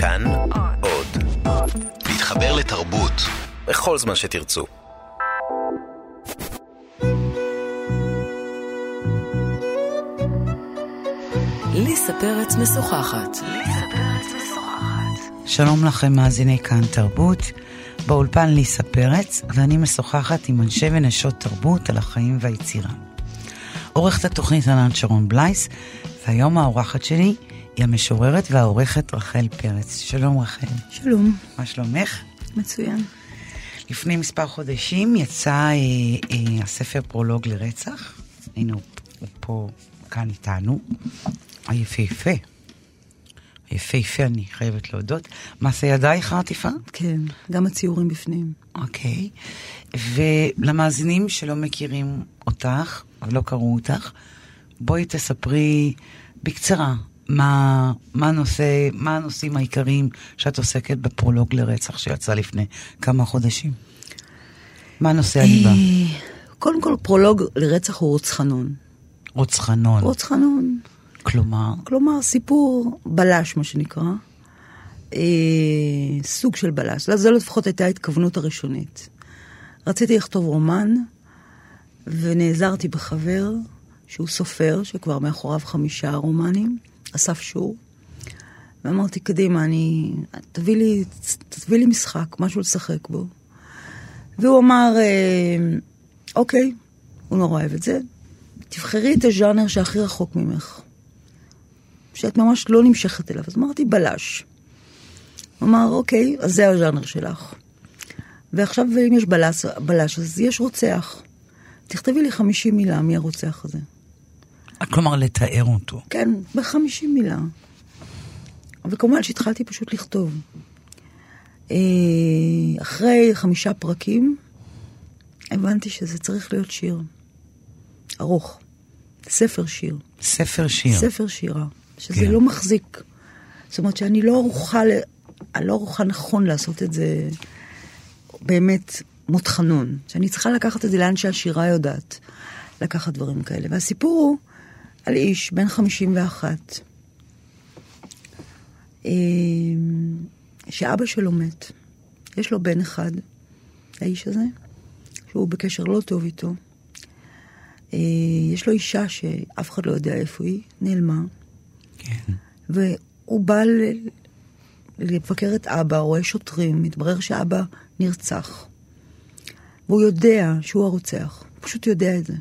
כאן עוד. להתחבר לתרבות בכל זמן שתרצו. ליסה פרץ משוחחת. שלום לכם, מאזיני כאן תרבות. באולפן ליסה פרץ, ואני משוחחת עם אנשי ונשות תרבות על החיים והיצירה. עורכת התוכנית ענת שרון בלייס, והיום האורחת שלי היא המשוררת והעורכת רחל פרץ. שלום רחל. שלום. מה שלומך? מצוין. לפני מספר חודשים יצא אה, אה, הספר פרולוג לרצח. הנה הוא, הוא פה, כאן איתנו. היפהפה. היפהפה, אני חייבת להודות. מעשה ידייך העטיפה? כן, גם הציורים בפנים. אוקיי. ולמאזינים שלא מכירים אותך, או לא קראו אותך, בואי תספרי בקצרה מה, מה, הנושא, מה הנושאים העיקריים שאת עוסקת בפרולוג לרצח שיצא לפני כמה חודשים. מה הליבה? אה, קודם כל, פרולוג לרצח הוא רוצחנון. רוצחנון. רוצחנון. כלומר? כלומר, סיפור בלש, מה שנקרא. אה, סוג של בלש. זו לפחות הייתה ההתכוונות הראשונית. רציתי לכתוב רומן, ונעזרתי בחבר, שהוא סופר, שכבר מאחוריו חמישה רומנים, אסף שור. ואמרתי, קדימה, אני... תביא לי, תביא לי משחק, משהו לשחק בו. והוא אמר, אה, אוקיי, הוא נורא אוהב את זה, תבחרי את הז'אנר שהכי רחוק ממך. שאת ממש לא נמשכת אליו. אז אמרתי, בלש. הוא אמר, אוקיי, אז זה הז'אנר שלך. ועכשיו, אם יש בלש, בלש, אז יש רוצח. תכתבי לי 50 מילה מי הרוצח הזה. כלומר, לתאר אותו. כן, ב-50 מילה. וכמובן שהתחלתי פשוט לכתוב. אה, אחרי חמישה פרקים, הבנתי שזה צריך להיות שיר. ארוך. ספר שיר. ספר שיר. ספר שירה. שזה כן. לא מחזיק. זאת אומרת שאני לא ערוכה, אני לא ערוכה נכון לעשות את זה באמת מותחנון. שאני צריכה לקחת את זה לאן שהשירה יודעת לקחת דברים כאלה. והסיפור הוא על איש בן 51, אה, שאבא שלו מת. יש לו בן אחד, האיש הזה, שהוא בקשר לא טוב איתו. אה, יש לו אישה שאף אחד לא יודע איפה היא, נעלמה. כן. והוא בא לבקר את אבא, רואה שוטרים, מתברר שאבא נרצח. והוא יודע שהוא הרוצח, הוא פשוט יודע את זה.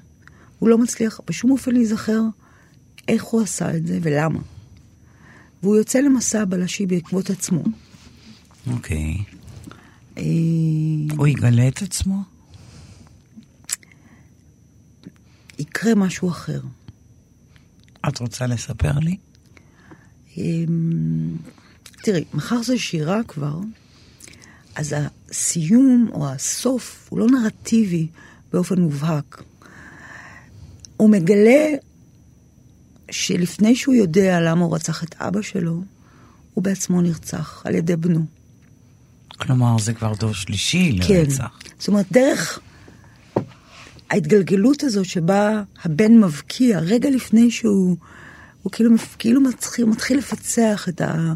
הוא לא מצליח בשום אופן להיזכר איך הוא עשה את זה ולמה. והוא יוצא למסע בלשי בעקבות עצמו. אוקיי. אה... הוא יגלה את עצמו? יקרה משהו אחר. את רוצה לספר לי? אמ, תראי, מחר זה שירה כבר, אז הסיום או הסוף הוא לא נרטיבי באופן מובהק. הוא מגלה שלפני שהוא יודע למה הוא רצח את אבא שלו, הוא בעצמו נרצח על ידי בנו. כלומר, זה כבר דור שלישי כן. לרצח. כן. זאת אומרת, דרך ההתגלגלות הזו שבה הבן מבקיע רגע לפני שהוא... הוא כאילו, כאילו מתחיל, מתחיל לפצח את, ה,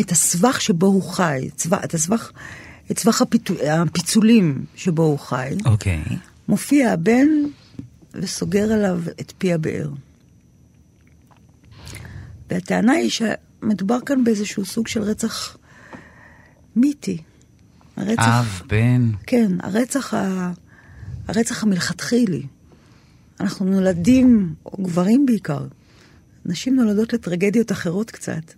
את הסבך שבו הוא חי, צבא, את הסבך, את סבך הפיצ, הפיצולים שבו הוא חי. אוקיי. Okay. מופיע הבן וסוגר עליו את פי הבאר. והטענה היא שמדובר כאן באיזשהו סוג של רצח מיתי. הרצח... אב, בן. כן, הרצח, ה, הרצח המלכתחילי. אנחנו נולדים, או גברים בעיקר, נשים נולדות לטרגדיות אחרות קצת.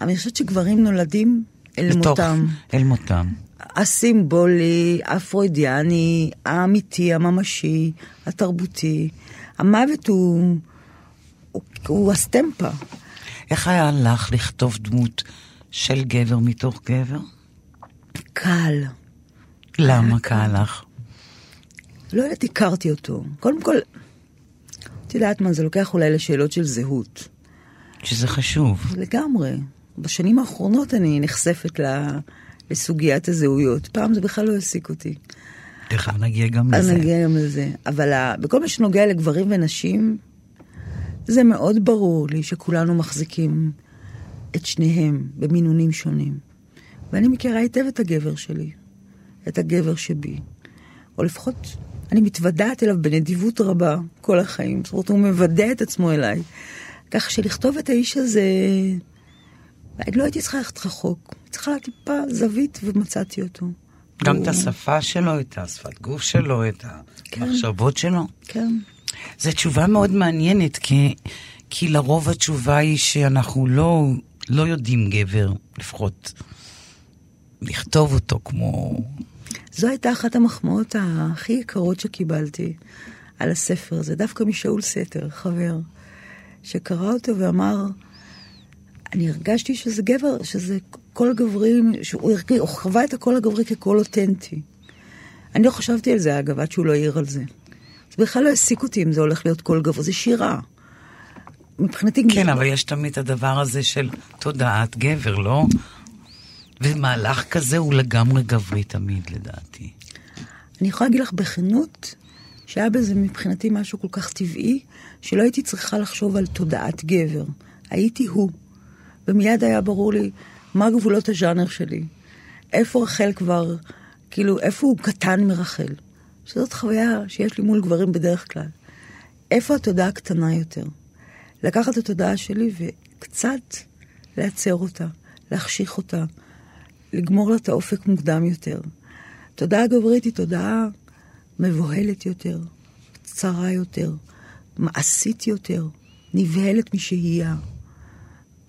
אבל אני חושבת שגברים נולדים אל בתוך, מותם. אל מותם. הסימבולי, הפרוידיאני, האמיתי, הממשי, התרבותי. המוות הוא, הוא, הוא הסטמפה. איך היה לך לכתוב דמות של גבר מתוך גבר? קל. למה קל לך? לא יודעת, הכרתי אותו. קודם כל, את יודעת מה, זה לוקח אולי לשאלות של זהות. שזה חשוב. לגמרי. בשנים האחרונות אני נחשפת לסוגיית הזהויות. פעם זה בכלל לא העסיק אותי. תכף נגיע גם לזה. נגיע גם לזה. אבל בכל מה שנוגע לגברים ונשים, זה מאוד ברור לי שכולנו מחזיקים את שניהם במינונים שונים. ואני מכירה היטב את הגבר שלי, את הגבר שבי. או לפחות אני מתוודעת אליו בנדיבות רבה כל החיים. זאת אומרת, הוא מוודא את עצמו אליי. כך שלכתוב את האיש הזה, אני לא הייתי צריכה ללכת רחוק. צריכה טיפה זווית ומצאתי אותו. גם הוא... את השפה שלו, את השפת גוף שלו, את המחשבות כן. שלו. כן. זו תשובה מאוד מעניינת, כי, כי לרוב התשובה היא שאנחנו לא, לא יודעים גבר, לפחות לכתוב אותו כמו... זו הייתה אחת המחמאות הכי יקרות שקיבלתי על הספר הזה, דווקא משאול סתר, חבר, שקרא אותו ואמר, אני הרגשתי שזה גבר, שזה קול גברי, שהוא הרגיש, הוא חווה את הקול הגברי כקול אותנטי. אני לא חשבתי על זה, אגב, עד שהוא לא העיר על זה. בכלל לא העסיק אותי אם זה הולך להיות קול גברי, זה שירה. מבחינתי... כן, אבל יש תמיד את הדבר הזה של תודעת גבר, לא? ומהלך כזה הוא לגמרי גברי תמיד, לדעתי. אני יכולה להגיד לך בכנות, שהיה בזה מבחינתי משהו כל כך טבעי, שלא הייתי צריכה לחשוב על תודעת גבר. הייתי הוא. ומיד היה ברור לי מה גבולות הז'אנר שלי. איפה רחל כבר, כאילו, איפה הוא קטן מרחל. שזאת חוויה שיש לי מול גברים בדרך כלל. איפה התודעה הקטנה יותר? לקחת את התודעה שלי וקצת לייצר אותה, להחשיך אותה, לגמור לה את האופק מוקדם יותר. תודעה גברית היא תודעה מבוהלת יותר, צרה יותר, מעשית יותר, נבהלת משהייה,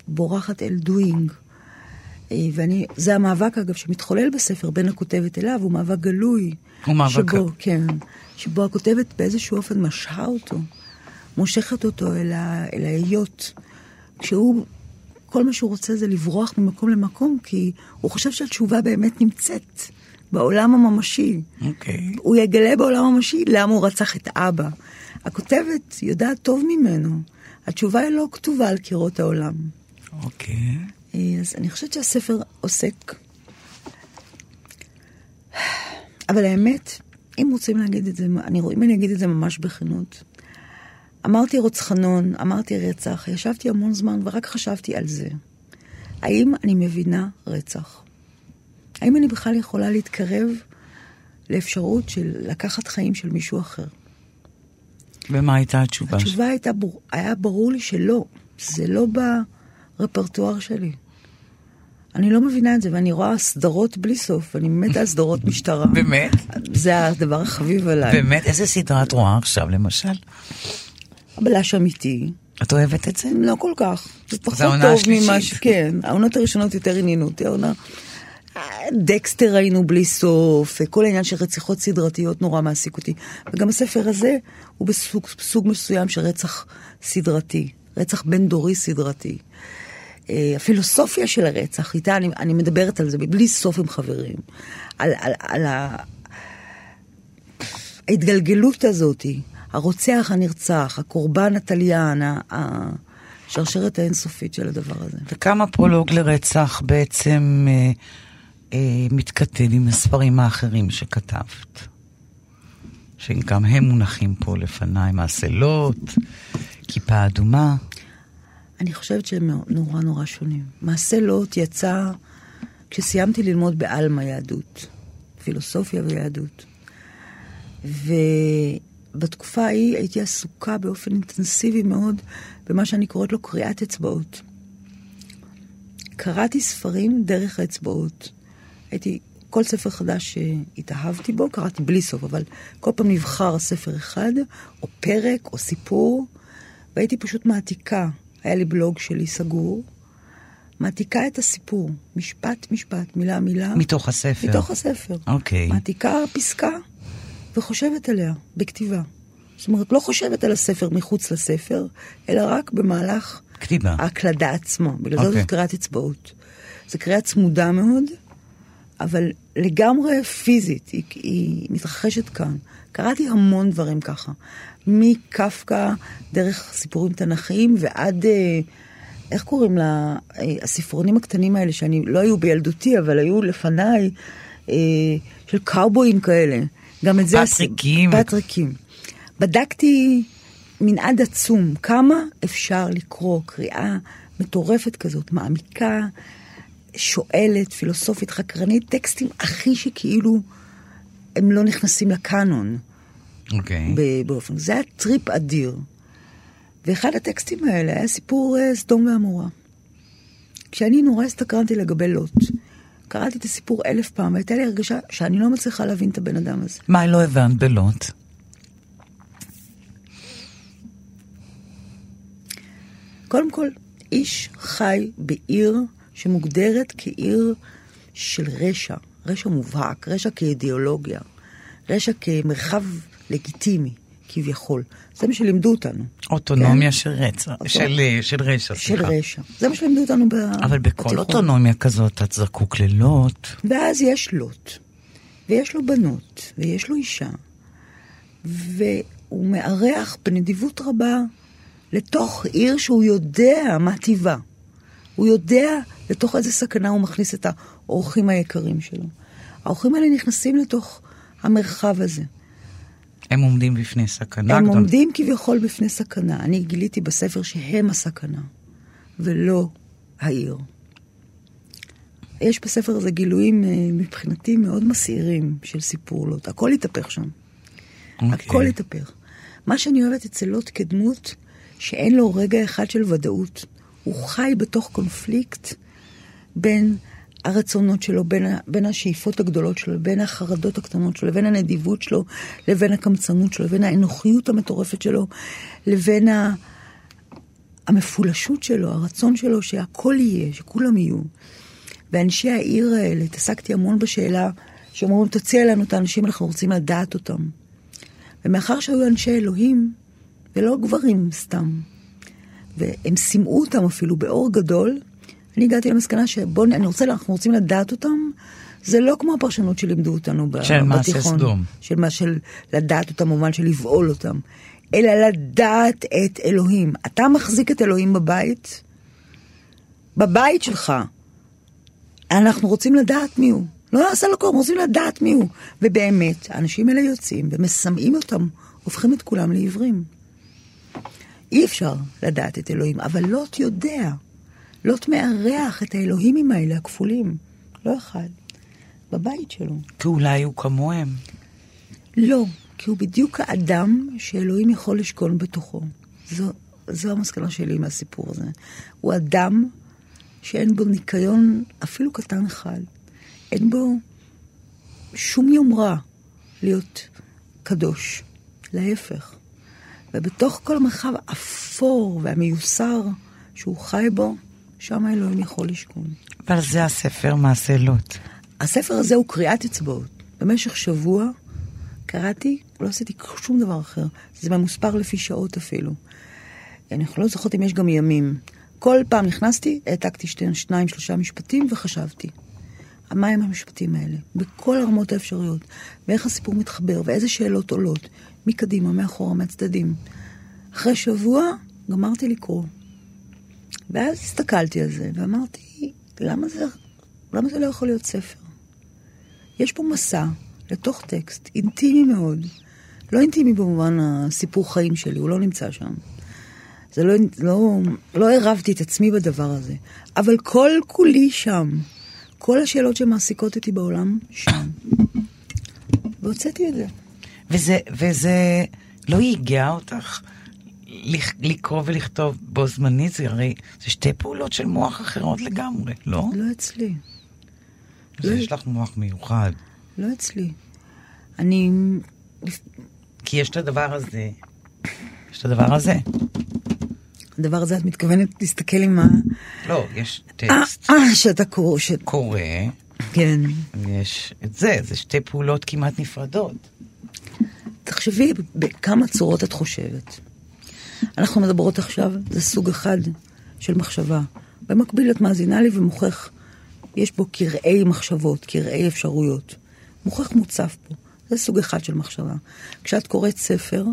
בורחת אל דוינג. אה, ואני, זה המאבק אגב שמתחולל בספר בין הכותבת אליו, הוא מאבק גלוי. הוא מאבק... שבו, כן, שבו הכותבת באיזשהו אופן משהה אותו, מושכת אותו אל, ה, אל ההיות. כשהוא, כל מה שהוא רוצה זה לברוח ממקום למקום, כי הוא חושב שהתשובה באמת נמצאת בעולם הממשי. אוקיי. Okay. הוא יגלה בעולם הממשי למה הוא רצח את אבא. הכותבת יודעת טוב ממנו. התשובה היא לא כתובה על קירות העולם. אוקיי. Okay. אז אני חושבת שהספר עוסק. אבל האמת, אם רוצים להגיד את זה, אני, אם אני אגיד את זה ממש בכנות, אמרתי רוצחנון, אמרתי רצח, ישבתי המון זמן ורק חשבתי על זה. האם אני מבינה רצח? האם אני בכלל יכולה להתקרב לאפשרות של לקחת חיים של מישהו אחר? ומה הייתה התשובה? התשובה הייתה, היה ברור לי שלא, זה לא ברפרטואר שלי. אני לא מבינה את זה, ואני רואה סדרות בלי סוף, אני מתה על סדרות משטרה. באמת? זה הדבר החביב עליי. באמת? איזה סדרה את רואה עכשיו, למשל? הבלש אמיתי. את אוהבת את זה? לא כל כך. זה פחות טוב ממה ש... כן, העונות הראשונות יותר עניינו אותי, העונה... דקסטר ראינו בלי סוף, כל העניין של רציחות סדרתיות נורא מעסיק אותי. וגם הספר הזה הוא בסוג, בסוג מסוים של רצח סדרתי, רצח בין דורי סדרתי. הפילוסופיה של הרצח, איתה אני, אני מדברת על זה בלי סוף עם חברים, על, על, על ההתגלגלות הזאת, הרוצח הנרצח, הקורבן התליין, השרשרת האינסופית של הדבר הזה. וכמה פרולוג לרצח בעצם אה, אה, מתכתב עם הספרים האחרים שכתבת? שגם הם מונחים פה לפניי, מעשה לוט, כיפה אדומה. אני חושבת שהם נורא נורא שונים. מעשה לוט יצא כשסיימתי ללמוד בעלמא יהדות, פילוסופיה ויהדות. ובתקופה ההיא הייתי עסוקה באופן אינטנסיבי מאוד במה שאני קוראת לו קריאת אצבעות. קראתי ספרים דרך האצבעות. הייתי, כל ספר חדש שהתאהבתי בו, קראתי בלי סוף, אבל כל פעם נבחר ספר אחד, או פרק, או סיפור, והייתי פשוט מעתיקה היה לי בלוג שלי סגור, מעתיקה את הסיפור, משפט משפט, מילה מילה. מתוך הספר. מתוך הספר. אוקיי. Okay. מעתיקה פסקה וחושבת עליה בכתיבה. זאת אומרת, לא חושבת על הספר מחוץ לספר, אלא רק במהלך... כתיבה. ההקלדה עצמו. בגלל okay. זאת אוקיי. זאת קריאת אצבעות. זו קריאה צמודה מאוד, אבל לגמרי פיזית, היא, היא מתרחשת כאן. קראתי המון דברים ככה. מקפקא, דרך סיפורים תנכיים, ועד, אה, איך קוראים לה, אה, הספרונים הקטנים האלה, שאני, לא היו בילדותי, אבל היו לפניי, אה, של קאובויים כאלה. גם את זה... פטריקים. פטריקים. בדקתי מנעד עצום, כמה אפשר לקרוא קריאה מטורפת כזאת, מעמיקה, שואלת, פילוסופית, חקרנית, טקסטים הכי שכאילו הם לא נכנסים לקאנון. אוקיי. ב- באופן, זה היה טריפ אדיר. ואחד הטקסטים האלה היה סיפור אה, סדום ועמורה. כשאני נורא הסתקרנתי לגבי לוט, קראתי את הסיפור אלף פעם, והייתה לי הרגשה שאני לא מצליחה להבין את הבן אדם הזה. מה לא הבנת בלוט? קודם כל, איש חי בעיר שמוגדרת כעיר של רשע, רשע מובהק, רשע כאידיאולוגיה, רשע כמרחב לגיטימי, כביכול. זה מה שלימדו אותנו. אוטונומיה של רצח, אוטו- של אה, של רשע, של סליחה. רשע. זה מה שלימדו אותנו ב... אבל בכל בתיכון. אוטונומיה כזאת את זקוק ללוט. ואז יש לוט, ויש לו בנות, ויש לו אישה, והוא מארח בנדיבות רבה לתוך עיר שהוא יודע מה טיבה. הוא יודע לתוך איזה סכנה הוא מכניס את האורחים היקרים שלו. האורחים האלה נכנסים לתוך המרחב הזה. הם עומדים בפני סכנה הם גדולה. עומדים כביכול בפני סכנה. אני גיליתי בספר שהם הסכנה, ולא העיר. יש בספר הזה גילויים אה, מבחינתי מאוד מסעירים של סיפור לוט. הכל התהפך שם. אוקיי. הכל התהפך. מה שאני אוהבת אצל לוט כדמות, שאין לו רגע אחד של ודאות. הוא חי בתוך קונפליקט בין הרצונות שלו, בין, בין השאיפות הגדולות שלו, בין החרדות הקטנות שלו, לבין הנדיבות שלו, לבין הקמצנות שלו, לבין האנוכיות המטורפת שלו, לבין ה... המפולשות שלו, הרצון שלו שהכל יהיה, שכולם יהיו. ואנשי העיר האלה, התעסקתי המון בשאלה שאומרים, תציע לנו את האנשים, אנחנו רוצים לדעת אותם. ומאחר שהיו אנשי אלוהים, ולא גברים סתם, והם סימאו אותם אפילו באור גדול, אני הגעתי למסקנה שבואו, אני רוצה, אנחנו רוצים לדעת אותם, זה לא כמו הפרשנות שלימדו אותנו ב- של מעשה בתיכון. סדום. של מה של לדעת אותם במובן של לבעול אותם, אלא לדעת את אלוהים. אתה מחזיק את אלוהים בבית, בבית שלך. אנחנו רוצים לדעת מי הוא. לא נעשה לו כלום, רוצים לדעת מי הוא. ובאמת, האנשים האלה יוצאים ומסמאים אותם, הופכים את כולם לעיוורים. אי אפשר לדעת את אלוהים, אבל לוט יודע. לוט מארח את האלוהימים האלה, הכפולים. לא אחד. בבית שלו. כי אולי הוא כמוהם. לא, כי הוא בדיוק האדם שאלוהים יכול לשכון בתוכו. זו, זו המסקנה שלי מהסיפור הזה. הוא אדם שאין בו ניקיון אפילו קטן אחד. אין בו שום יומרה להיות קדוש. להפך. ובתוך כל המרחב האפור והמיוסר שהוא חי בו, שם אלוהים יכול לשכון. אבל זה הספר מעשה לוט. הספר הזה הוא קריאת אצבעות. במשך שבוע קראתי, לא עשיתי שום דבר אחר. זה ממוספר לפי שעות אפילו. אני לא זוכרת אם יש גם ימים. כל פעם נכנסתי, העתקתי שתי, שניים, שלושה משפטים וחשבתי. מה הם המשפטים האלה? בכל הרמות האפשריות. ואיך הסיפור מתחבר, ואיזה שאלות עולות. מקדימה, מאחורה, מהצדדים. אחרי שבוע גמרתי לקרוא. ואז הסתכלתי על זה, ואמרתי, למה זה, למה זה לא יכול להיות ספר? יש פה מסע לתוך טקסט אינטימי מאוד. לא אינטימי במובן הסיפור חיים שלי, הוא לא נמצא שם. זה לא, לא, לא עירבתי את עצמי בדבר הזה, אבל כל כולי שם. כל השאלות שמעסיקות אותי בעולם, שם. והוצאתי את זה. וזה, וזה לא ייגע אותך לקרוא ולכתוב בו זמנית? זה הרי, זה שתי פעולות של מוח אחרות לגמרי, לא? לא אצלי. לא. יש לך מוח מיוחד. לא אצלי. אני... כי יש את הדבר הזה, יש את הדבר הזה. הדבר הזה, את מתכוונת להסתכל עם ה... לא, יש טקסט אה, שאתה קורא, ש... קורא, כן. ויש את זה, זה שתי פעולות כמעט נפרדות. תחשבי בכמה צורות את חושבת. אנחנו מדברות עכשיו, זה סוג אחד של מחשבה. במקביל את מאזינה לי ומוחך, יש בו קרעי מחשבות, קרעי אפשרויות. מוחך מוצף פה, זה סוג אחד של מחשבה. כשאת קוראת ספר,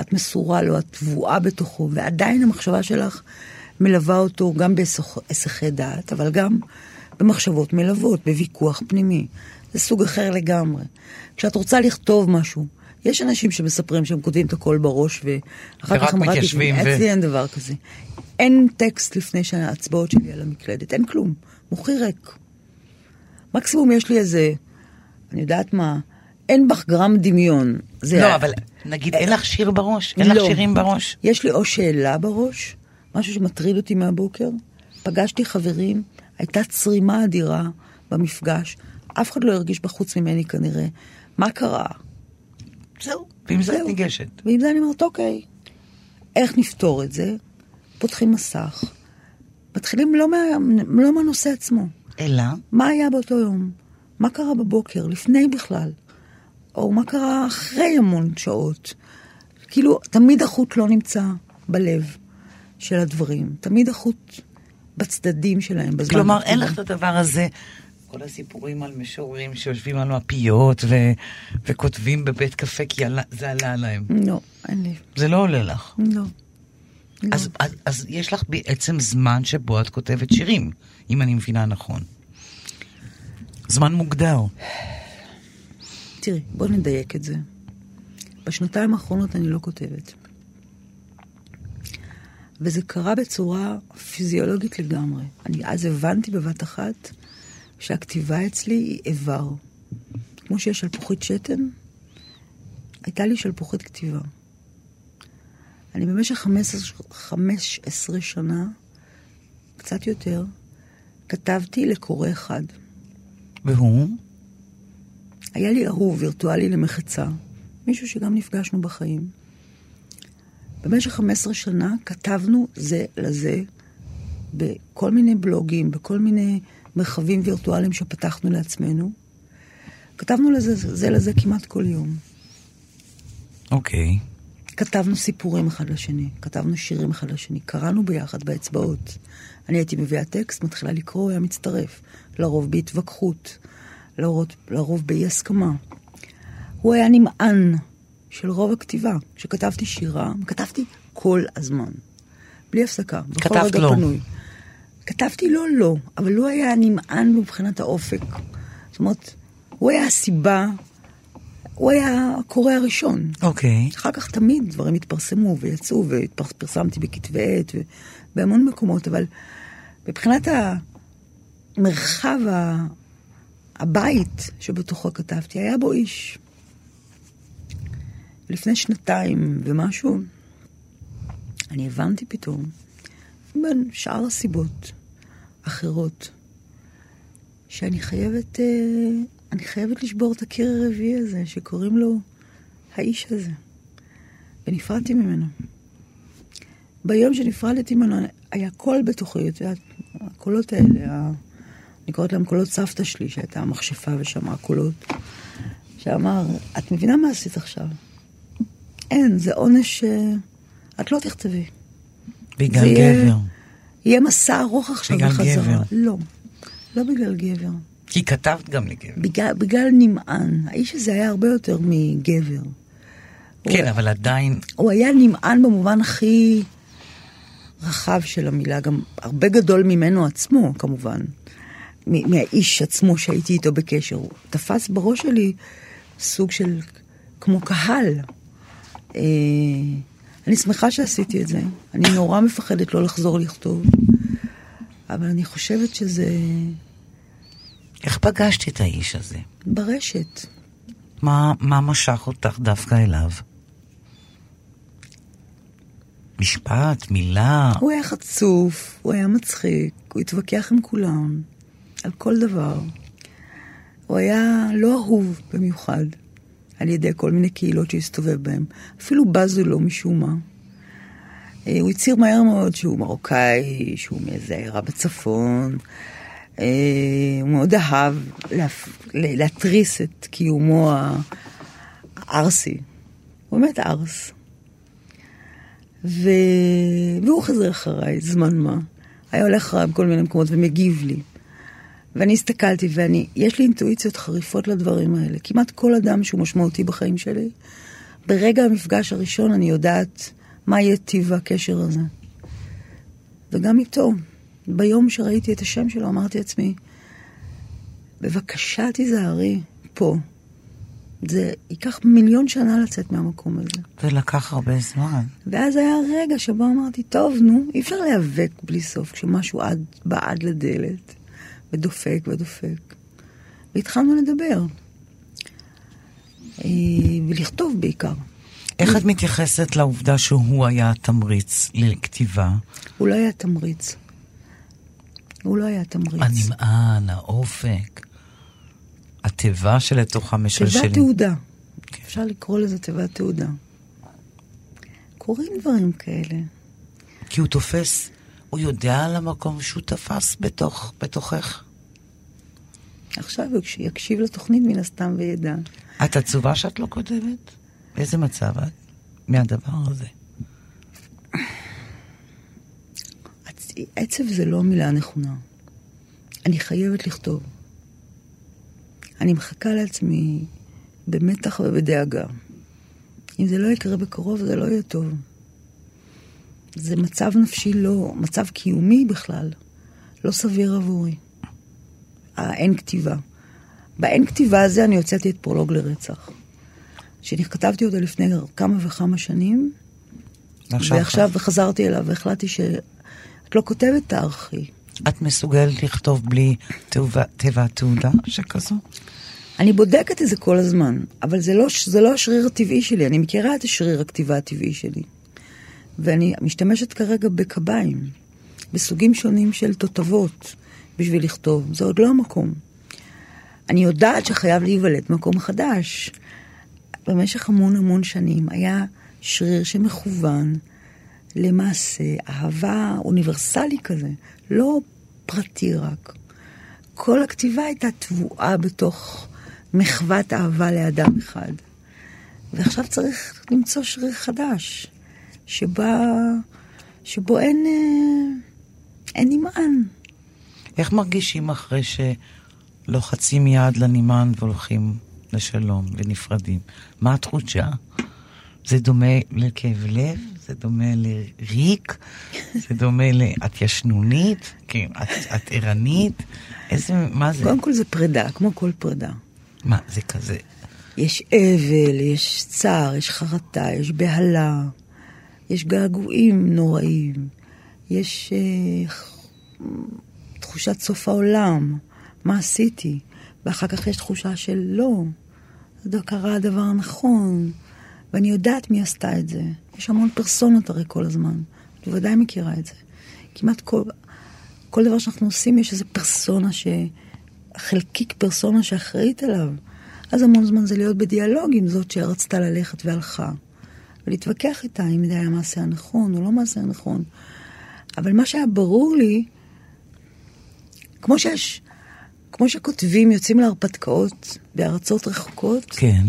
את מסורה לו, את טבועה בתוכו, ועדיין המחשבה שלך מלווה אותו גם בהיסחי דעת, אבל גם במחשבות מלוות, בוויכוח פנימי. זה סוג אחר לגמרי. כשאת רוצה לכתוב משהו, יש אנשים שמספרים שהם כותבים את הכל בראש, ואחר כך הם רק... מתיישבים ו- אצלי אין דבר כזה. אין טקסט לפני שההצבעות שלי על המקלדת, אין כלום. מוחי ריק. מקסימום יש לי איזה, אני יודעת מה, אין בך גרם דמיון. זה לא, ה- אבל נגיד אין לך שיר בראש? אין לך לא. שירים בראש? יש לי או שאלה בראש, משהו שמטריד אותי מהבוקר. פגשתי חברים, הייתה צרימה אדירה במפגש, אף אחד לא הרגיש בחוץ ממני כנראה. מה קרה? זהו. ועם זה את. ניגשת. ועם זה אני אומרת, אוקיי, איך נפתור את זה? פותחים מסך, מתחילים לא, מה, לא מהנושא עצמו. אלא? מה היה באותו יום? מה קרה בבוקר, לפני בכלל? או מה קרה אחרי המון שעות? כאילו, תמיד החוט לא נמצא בלב של הדברים. תמיד החוט בצדדים שלהם, בזמן כלומר. אין לך את הדבר הזה. כל הסיפורים על משוררים שיושבים על מפיות ו- וכותבים בבית קפה כי עלה- זה עלה להם. לא, אין לי. זה לא עולה לך. לא. לא. אז, אז, אז יש לך בעצם זמן שבו את כותבת שירים, אם אני מבינה נכון. זמן מוגדר. תראי, בוא נדייק את זה. בשנתיים האחרונות אני לא כותבת. וזה קרה בצורה פיזיולוגית לגמרי. אני אז הבנתי בבת אחת שהכתיבה אצלי היא איבר. כמו שיש שלפוחית שתן, הייתה לי שלפוחית כתיבה. אני במשך 15, 15 שנה, קצת יותר, כתבתי לקורא אחד. והוא? היה לי אהוב וירטואלי למחצה, מישהו שגם נפגשנו בחיים. במשך 15 שנה כתבנו זה לזה בכל מיני בלוגים, בכל מיני מרחבים וירטואליים שפתחנו לעצמנו. כתבנו לזה, זה לזה כמעט כל יום. אוקיי. כתבנו סיפורים אחד לשני, כתבנו שירים אחד לשני, קראנו ביחד באצבעות. אני הייתי מביאה טקסט, מתחילה לקרוא, היה מצטרף. לרוב בהתווכחות, לרוב, לרוב באי הסכמה. הוא היה נמען של רוב הכתיבה. כשכתבתי שירה, כתבתי כל הזמן. בלי הפסקה, בכל כתבת רגע לו. פנוי. כתבתי לו לא, אבל הוא היה נמען מבחינת האופק. זאת אומרת, הוא היה הסיבה, הוא היה הקורא הראשון. אוקיי. אחר כך תמיד דברים התפרסמו ויצאו, ופרסמתי בכתבי עת ובהמון מקומות, אבל מבחינת המרחב, הבית שבתוכו כתבתי, היה בו איש. לפני שנתיים ומשהו, אני הבנתי פתאום, בין שאר הסיבות אחרות, שאני חייבת, אה, אני חייבת לשבור את הקיר הרביעי הזה, שקוראים לו האיש הזה. ונפרדתי ממנו. ביום שנפרדתי ממנו, היה קול בתוכי, את יודעת, הקולות האלה. אני קוראת להם קולות סבתא שלי, שהייתה מכשפה ושמעה קולות, שאמר, את מבינה מה עשית עכשיו? אין, זה עונש שאת לא תכתבי. בגלל יהיה- גבר. יהיה מסע ארוך עכשיו בגלל בחזרה. גבר. לא, לא בגלל גבר. כי כתבת גם לגבר. בגלל, בגלל נמען. האיש הזה היה הרבה יותר מגבר. כן, אבל עדיין, הוא היה נמען במובן הכי רחב של המילה, גם הרבה גדול ממנו עצמו, כמובן. מהאיש עצמו שהייתי איתו בקשר. הוא תפס בראש שלי סוג של, כמו קהל. אה, אני שמחה שעשיתי את זה. אני נורא מפחדת לא לחזור לכתוב, אבל אני חושבת שזה איך פגשת את האיש הזה? ברשת. מה, מה משך אותך דווקא אליו? משפט, מילה, הוא היה חצוף, הוא היה מצחיק, הוא התווכח עם כולם, על כל דבר. הוא היה לא אהוב במיוחד על ידי כל מיני קהילות שהסתובב בהן. אפילו בזו לו משום מה. אה, הוא הצהיר מהר מאוד שהוא מרוקאי, שהוא מאיזה עיירה בצפון. אה, הוא מאוד אהב להתריס את קיומו הערסי. הוא באמת ערס. ו... והוא חזר אחריי, זמן מה. היה הולך אחריי בכל מיני מקומות ומגיב לי. ואני הסתכלתי, ואני, יש לי אינטואיציות חריפות לדברים האלה. כמעט כל אדם שהוא משמעותי בחיים שלי, ברגע המפגש הראשון אני יודעת מה יהיה טיב הקשר הזה. וגם איתו, ביום שראיתי את השם שלו, אמרתי לעצמי, בבקשה תיזהרי פה. זה ייקח מיליון שנה לצאת מהמקום הזה. זה לקח הרבה זמן. ואז היה רגע שבו אמרתי, טוב, נו, אי אפשר להיאבק בלי סוף כשמשהו עד, בא עד לדלת, ודופק ודופק. והתחלנו לדבר. אה, ולכתוב בעיקר. איך את מתייחסת לעובדה שהוא היה התמריץ לכתיבה? הוא לא היה תמריץ. הוא לא היה תמריץ. הנמען, האופק, התיבה שלתוכה משלשלים. תיבת תעודה. אפשר לקרוא לזה תיבת תעודה. קורים דברים כאלה. כי הוא תופס, הוא יודע על המקום שהוא תפס בתוך, בתוכך. עכשיו הוא יקשיב לתוכנית מן הסתם וידע. את עצובה שאת לא כותבת? באיזה מצב את מהדבר הזה? עצ- עצב זה לא המילה הנכונה. אני חייבת לכתוב. אני מחכה לעצמי במתח ובדאגה. אם זה לא יקרה בקרוב, זה לא יהיה טוב. זה מצב נפשי לא, מצב קיומי בכלל, לא סביר עבורי. האין כתיבה. באין כתיבה הזה אני הוצאתי את פרולוג לרצח. שכתבתי אותו לפני כמה וכמה שנים, ועכשיו ועכשיו חזרתי אליו והחלטתי שאת לא כותבת תארכי. את מסוגלת לכתוב בלי תיבת תעודה שכזו? אני בודקת את זה כל הזמן, אבל זה לא, זה לא השריר הטבעי שלי, אני מכירה את השריר הכתיבה הטבעי שלי. ואני משתמשת כרגע בקביים, בסוגים שונים של תותבות בשביל לכתוב, זה עוד לא המקום. אני יודעת שחייב להיוולד מקום חדש. במשך המון המון שנים היה שריר שמכוון למעשה אהבה אוניברסלי כזה, לא פרטי רק. כל הכתיבה הייתה טבועה בתוך מחוות אהבה לאדם אחד. ועכשיו צריך למצוא שריר חדש, שבה, שבו אין, אה, אין נמען. איך מרגישים אחרי שלוחצים יד לנמען והולכים לשלום ונפרדים? מה התחושה? זה דומה לכאב לב? זה דומה לריק? זה דומה ל... את ישנונית? כן, את, את ערנית? איזה... מה זה? קודם כל זה פרידה, כמו כל פרידה. מה, זה כזה... יש אבל, יש צער, יש חרטה, יש בהלה, יש געגועים נוראים, יש אה, תחושת סוף העולם, מה עשיתי? ואחר כך יש תחושה של לא, זה קרה הדבר הנכון, ואני יודעת מי עשתה את זה. יש המון פרסונות הרי כל הזמן, את בוודאי מכירה את זה. כמעט כל, כל דבר שאנחנו עושים יש איזו פרסונה ש... חלקיק פרסונה שאחראית עליו. אז המון זמן זה להיות בדיאלוג עם זאת שרצתה ללכת והלכה. ולהתווכח איתה אם זה היה מעשה הנכון או לא מעשה הנכון. אבל מה שהיה ברור לי, כמו שיש, כמו שכותבים יוצאים להרפתקאות בארצות רחוקות, כן.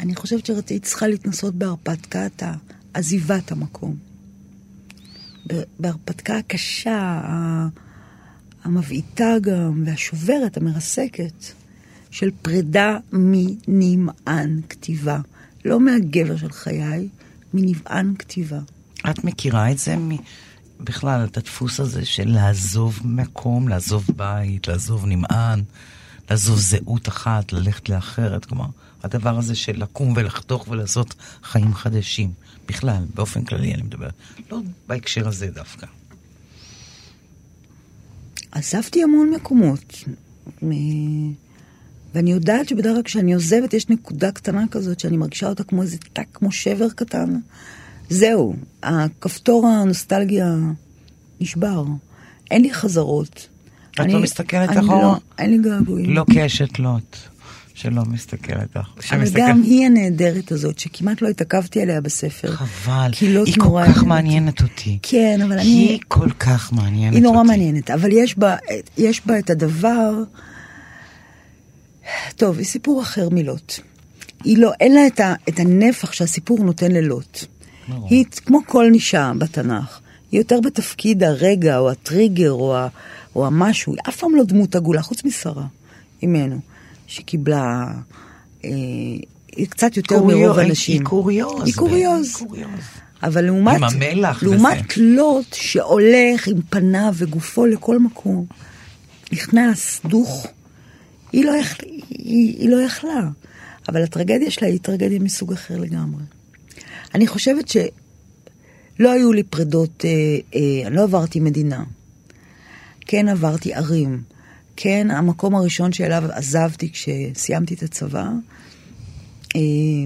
אני חושבת שהיא צריכה להתנסות בהרפתקת עזיבת המקום. בהרפתקה הקשה, המבעיטה גם, והשוברת, המרסקת, של פרידה מנמען כתיבה. לא מהגבר של חיי, מנמען כתיבה. את מכירה את זה מ... בכלל, את הדפוס הזה של לעזוב מקום, לעזוב בית, לעזוב נמען, לעזוב זהות אחת, ללכת לאחרת, כלומר, הדבר הזה של לקום ולחתוך ולעשות חיים חדשים. בכלל, באופן כללי אני מדבר. לא בהקשר הזה דווקא. עזבתי המון מקומות. מ- ואני יודעת שבדרך כלל כשאני עוזבת יש נקודה קטנה כזאת שאני מרגישה אותה כמו איזה טק, כמו שבר קטן. זהו, הכפתור הנוסטלגיה נשבר. אין לי חזרות. את אני- לא מסתכלת אני אחורה? לא, אין לי געגועים. לא כאשת לוט, שלא מסתכלת לך. אבל גם היא הנהדרת הזאת, שכמעט לא התעכבתי עליה בספר. חבל, כי לא היא כל כך מעניינת אותי. כן, אבל אני... היא כל כך מעניינת אותי. היא נורא מעניינת, אבל יש בה, יש בה את הדבר... טוב, היא סיפור אחר מלוט. היא לא, אין לה את, ה, את הנפח שהסיפור נותן ללוט. ברור. היא כמו כל נישה בתנ"ך. היא יותר בתפקיד הרגע, או הטריגר, או, ה, או המשהו. היא אף פעם לא דמות עגולה, חוץ משרה, אימנו, שקיבלה... אה, היא קצת יותר קוריו- מרוב הנשים. היא קוריוז. היא קוריוז. היא קוריוז. אבל לעומת, עם המלח לעומת וזה. לוט שהולך עם פניו וגופו לכל מקום, נכנס, דוך, היא לא, יכ... היא, היא לא יכלה. אבל הטרגדיה שלה היא טרגדיה מסוג אחר לגמרי. אני חושבת שלא היו לי פרדות, אה, אה, לא עברתי מדינה. כן עברתי ערים. כן, המקום הראשון שאליו עזבתי כשסיימתי את הצבא, אה,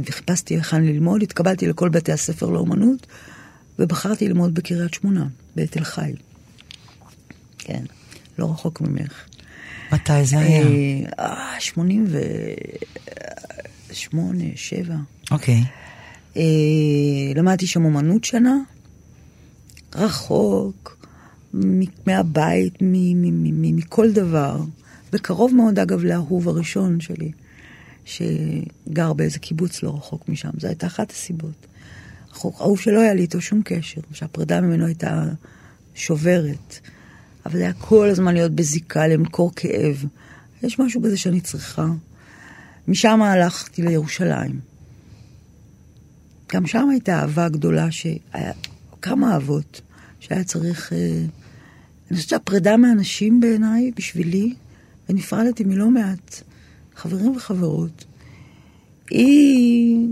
וחיפשתי היכן ללמוד, התקבלתי לכל בתי הספר לאומנות, ובחרתי ללמוד בקריית שמונה, בתל חי. כן, לא רחוק ממך. מתי זה היה? אה, 88, 7. אוקיי. אה, למדתי שם אומנות שנה, רחוק, מהבית, מכל דבר, וקרוב מאוד אגב לאהוב הראשון שלי, שגר באיזה קיבוץ לא רחוק משם, זו הייתה אחת הסיבות. אהוב שלא היה לי איתו שום קשר, שהפרידה ממנו הייתה שוברת, אבל זה היה כל הזמן להיות בזיקה, למכור כאב. יש משהו בזה שאני צריכה. משם הלכתי לירושלים. גם שם הייתה אהבה גדולה, שהיה כמה אהבות, שהיה צריך... אה, אני חושבת שהפרידה מאנשים בעיניי, בשבילי, ונפרדתי מלא מעט חברים וחברות, היא...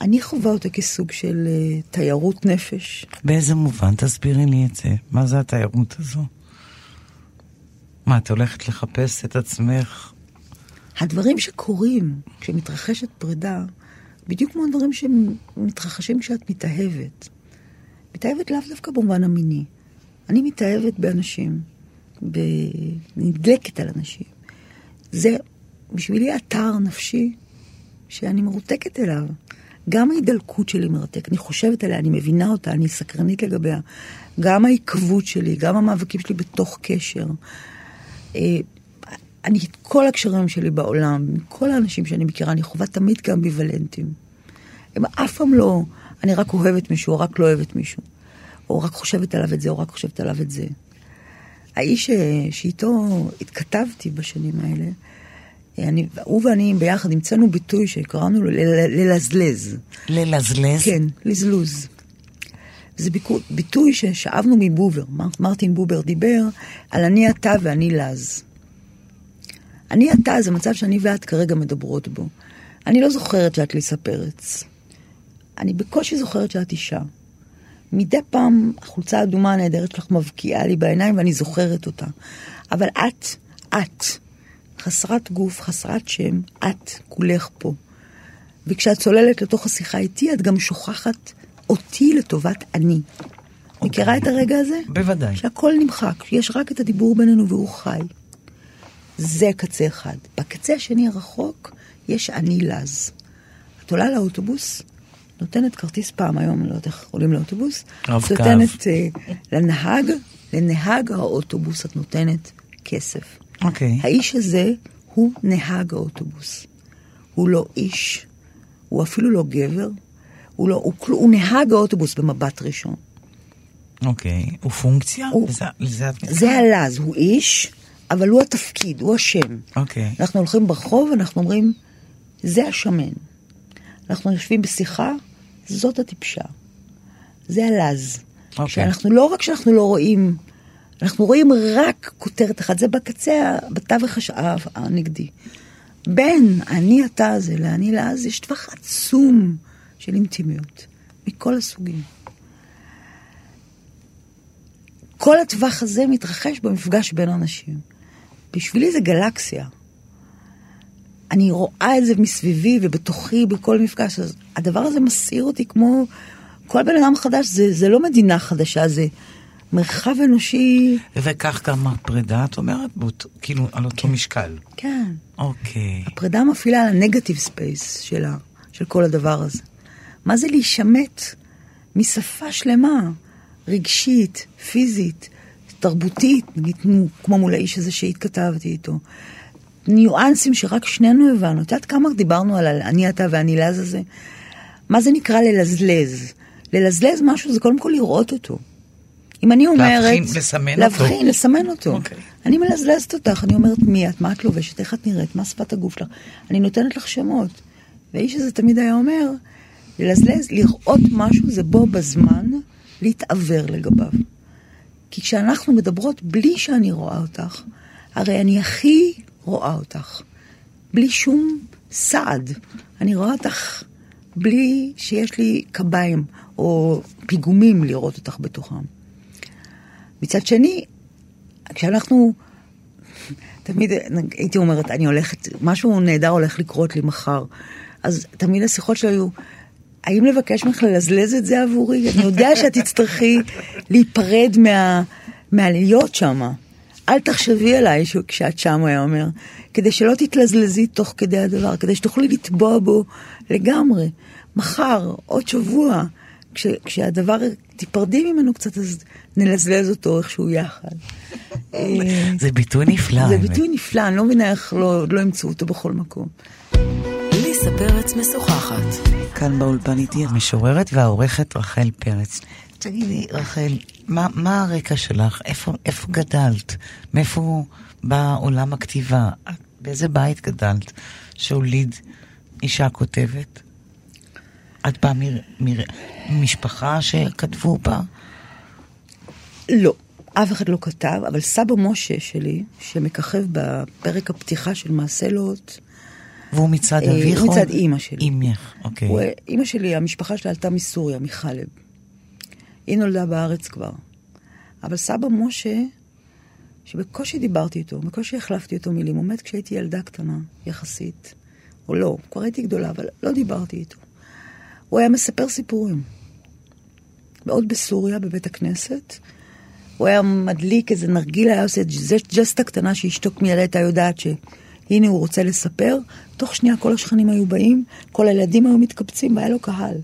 אני חווה אותה כסוג של אה, תיירות נפש. באיזה מובן? תסבירי לי את זה. מה זה התיירות הזו? מה, את הולכת לחפש את עצמך? הדברים שקורים כשמתרחשת פרידה, בדיוק כמו הדברים שמתרחשים כשאת מתאהבת. מתאהבת לאו דווקא במובן המיני. אני מתאהבת באנשים, ב... נדלקת על אנשים. זה בשבילי אתר נפשי שאני מרותקת אליו. גם ההידלקות שלי מרתקת, אני חושבת עליה, אני מבינה אותה, אני סקרנית לגביה. גם העיכבות שלי, גם המאבקים שלי בתוך קשר. אה, אני, את כל הקשרים שלי בעולם, כל האנשים שאני מכירה, אני חווה תמיד כאמביוולנטים. הם אף פעם לא, אני רק אוהבת מישהו, או רק לא אוהבת מישהו. או רק חושבת עליו את זה, או רק חושבת עליו את זה. האיש שאיתו התכתבתי בשנים האלה, אני, הוא ואני ביחד המצאנו ביטוי שקראנו לו ללזלז. ללזלז? כן, לזלוז. זה ביטוי, ששאבנו מבובר. מרטין בובר דיבר על אני אתה ואני לז. אני אתה זה מצב שאני ואת כרגע מדברות בו. אני לא זוכרת שאת ליסה פרץ. אני בקושי זוכרת שאת אישה. מדי פעם החולצה האדומה הנהדרת שלך מבקיעה לי בעיניים ואני זוכרת אותה. אבל את, את, חסרת גוף, חסרת שם, את כולך פה. וכשאת צוללת לתוך השיחה איתי, את גם שוכחת אותי לטובת אני. Okay. מכירה את הרגע הזה? בוודאי. שהכל נמחק, שיש רק את הדיבור בינינו והוא חי. זה קצה אחד. בקצה השני הרחוק יש אני לז. את עולה לאוטובוס, נותנת כרטיס פעם, היום לא יודעת איך עולים לאוטובוס. רב-קו. נותנת uh, לנהג, לנהג האוטובוס את נותנת כסף. אוקיי. Okay. האיש הזה הוא נהג האוטובוס. הוא לא איש, הוא אפילו לא גבר, הוא, לא, הוא, הוא נהג האוטובוס במבט ראשון. אוקיי, okay. הוא פונקציה? הוא, את מתכוונת? זה הלז, הוא איש, אבל הוא התפקיד, הוא השם. אוקיי. Okay. אנחנו הולכים ברחוב, אנחנו אומרים, זה השמן. אנחנו יושבים בשיחה, זאת הטיפשה. זה הלז. אוקיי. Okay. שאנחנו לא רק שאנחנו לא רואים, אנחנו רואים רק כותרת אחת, זה בקצה, בתווך הש... הנגדי. בין אני אתה הזה לאני לאז יש טווח עצום של אינטימיות, מכל הסוגים. כל הטווח הזה מתרחש במפגש בין אנשים. בשבילי זה גלקסיה. אני רואה את זה מסביבי ובתוכי בכל מפגש. אז הדבר הזה מסעיר אותי כמו כל בן אדם חדש. זה, זה לא מדינה חדשה, זה מרחב אנושי. וכך גם הפרידה, את אומרת? בות, כאילו על אותו כן. משקל. כן. אוקיי. הפרידה מפעילה על ה negative space שלה, של כל הדבר הזה. מה זה להישמט משפה שלמה, רגשית, פיזית, תרבותית, נגיד כמו מול האיש הזה שהתכתבתי איתו. ניואנסים שרק שנינו הבנו. את יודעת כמה דיברנו על אני אתה ואני לז הזה? מה זה נקרא ללזלז? ללזלז משהו זה קודם כל לראות אותו. אם אני אומרת... להבחין, לסמן אותו. להבחין, לסמן אותו. אוקיי. אני מלזלזת אותך, אני אומרת מי את, מה את לובשת, איך את נראית, מה שפת הגוף שלך. אני נותנת לך שמות. והאיש הזה תמיד היה אומר, ללזלז, לראות משהו זה בו בזמן להתעוור לגביו. כי כשאנחנו מדברות בלי שאני רואה אותך, הרי אני הכי רואה אותך. בלי שום סעד. אני רואה אותך בלי שיש לי קביים או פיגומים לראות אותך בתוכם. מצד שני, כשאנחנו, תמיד הייתי אומרת, אני הולכת, משהו נהדר הולך לקרות לי מחר. אז תמיד השיחות שלי היו, האם לבקש ממך ללזלז את זה עבורי? אני יודע שאת תצטרכי להיפרד מה, מהלהיות שמה. אל תחשבי עליי כשאת שם, הוא היה אומר, כדי שלא תתלזלזי תוך כדי הדבר, כדי שתוכלי לטבוע בו לגמרי. מחר, עוד שבוע, כש, כשהדבר, תיפרדי ממנו קצת, אז נלזלז אותו איכשהו יחד. זה ביטוי נפלא. זה ביטוי נפלא, אני לא מבינה איך לא, לא ימצאו אותו בכל מקום. ליסה פרץ משוחחת. כאן באולפן איתי המשוררת והעורכת רחל פרץ. תגידי, רחל, מה, מה הרקע שלך? איפה, איפה גדלת? מאיפה בא עולם הכתיבה? באיזה בית גדלת שהוליד אישה כותבת? את באה ממשפחה שכתבו בה? לא, אף אחד לא כתב, אבל סבא משה שלי, שמככב בפרק הפתיחה של מעשה לוט, והוא מצד אביך? הוא מצד אימא שלי. אימך, אוקיי. הוא, אימא שלי, המשפחה שלה עלתה מסוריה, מחלב. היא נולדה בארץ כבר. אבל סבא משה, שבקושי דיברתי איתו, בקושי החלפתי איתו מילים, הוא מת כשהייתי ילדה קטנה, יחסית. או לא, כבר הייתי גדולה, אבל לא דיברתי איתו. הוא היה מספר סיפורים. מאוד בסוריה, בבית הכנסת. הוא היה מדליק איזה נרגילה, היה עושה ג'סטה קטנה שאשתו מיד הייתה יודעת שהנה הוא רוצה לספר. תוך שנייה כל השכנים היו באים, כל הילדים היו מתקבצים והיה לו קהל.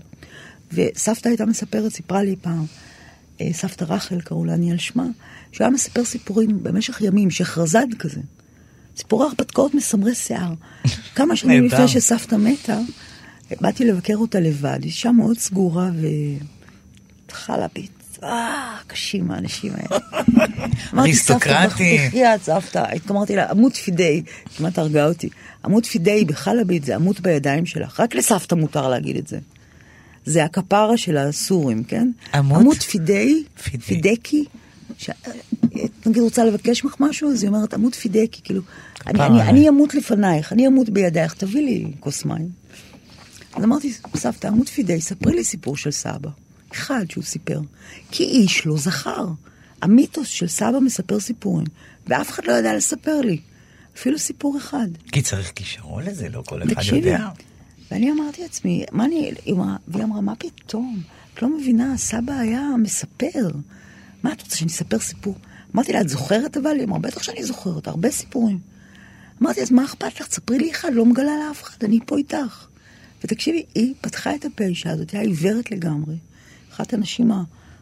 וסבתא הייתה מספרת, סיפרה לי פעם, אה, סבתא רחל, קראו לה אני על שמה, שהוא היה מספר סיפורים במשך ימים, שחרזד כזה. סיפורי הרפתקאות מסמרי שיער. כמה שנים לפני שסבתא מתה, באתי לבקר אותה לבד, אישה מאוד סגורה וחלבית. אה, קשים האנשים האלה. אריסטוקרטי. בחייאת סבתא, אמרתי לה, עמוד פידי, כמעט הרגה אותי. עמוד פידי בחלבית זה עמוד בידיים שלך, רק לסבתא מותר להגיד את זה. זה הכפרה של הסורים, כן? עמוד? עמוד פידי, פידי. פידקי. ש... נגיד רוצה לבקש ממך משהו, אז היא אומרת עמוד פידקי, כאילו, אני, אני, אני אמות לפנייך, אני אמות בידייך, תביא לי כוס מים. אז אמרתי, סבתא, עמוד פידי, ספרי לי סיפור של סבא. אחד שהוא סיפר. כי איש לא זכר. המיתוס של סבא מספר סיפורים, ואף אחד לא יודע לספר לי. אפילו סיפור אחד. כי צריך כישרון לזה, לא כל אחד תקשיבי, יודע. ואני אמרתי לעצמי, מה אני, והיא אמרה, מה פתאום? את לא מבינה, סבא היה מספר. מה את רוצה, שאני אספר סיפור? אמרתי לה, את זוכרת אבל? היא אמרה, בטח שאני זוכרת, הרבה סיפורים. אמרתי, אז מה אכפת לך? תספרי לי אחד, לא מגלה לאף אחד, אני פה איתך. ותקשיבי, היא פתחה את הפה, האישה הזאת, היא עיוורת לגמרי. אחת הנשים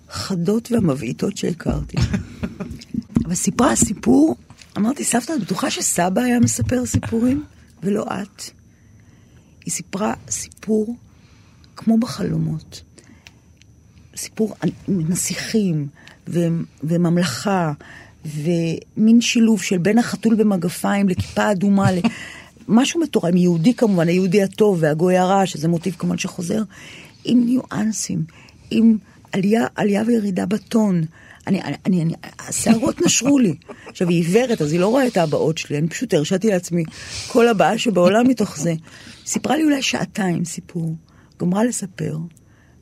החדות והמבעיטות שהכרתי. אבל סיפרה סיפור, אמרתי, סבתא, את בטוחה שסבא היה מספר סיפורים, ולא את? היא סיפרה סיפור כמו בחלומות. סיפור נסיכים ו- וממלכה ומין שילוב של בין החתול במגפיים לכיפה אדומה, משהו מטורף, יהודי כמובן, היהודי הטוב והגוי הרע, שזה מוטיב כמובן שחוזר, עם ניואנסים, עם עלייה, עלייה וירידה בטון. אני, אני, אני, השערות נשרו לי. עכשיו, היא עיוורת, אז היא לא רואה את הבאות שלי, אני פשוט הרשיתי לעצמי כל הבאה שבעולם מתוך זה. סיפרה לי אולי שעתיים סיפור, גמרה לספר.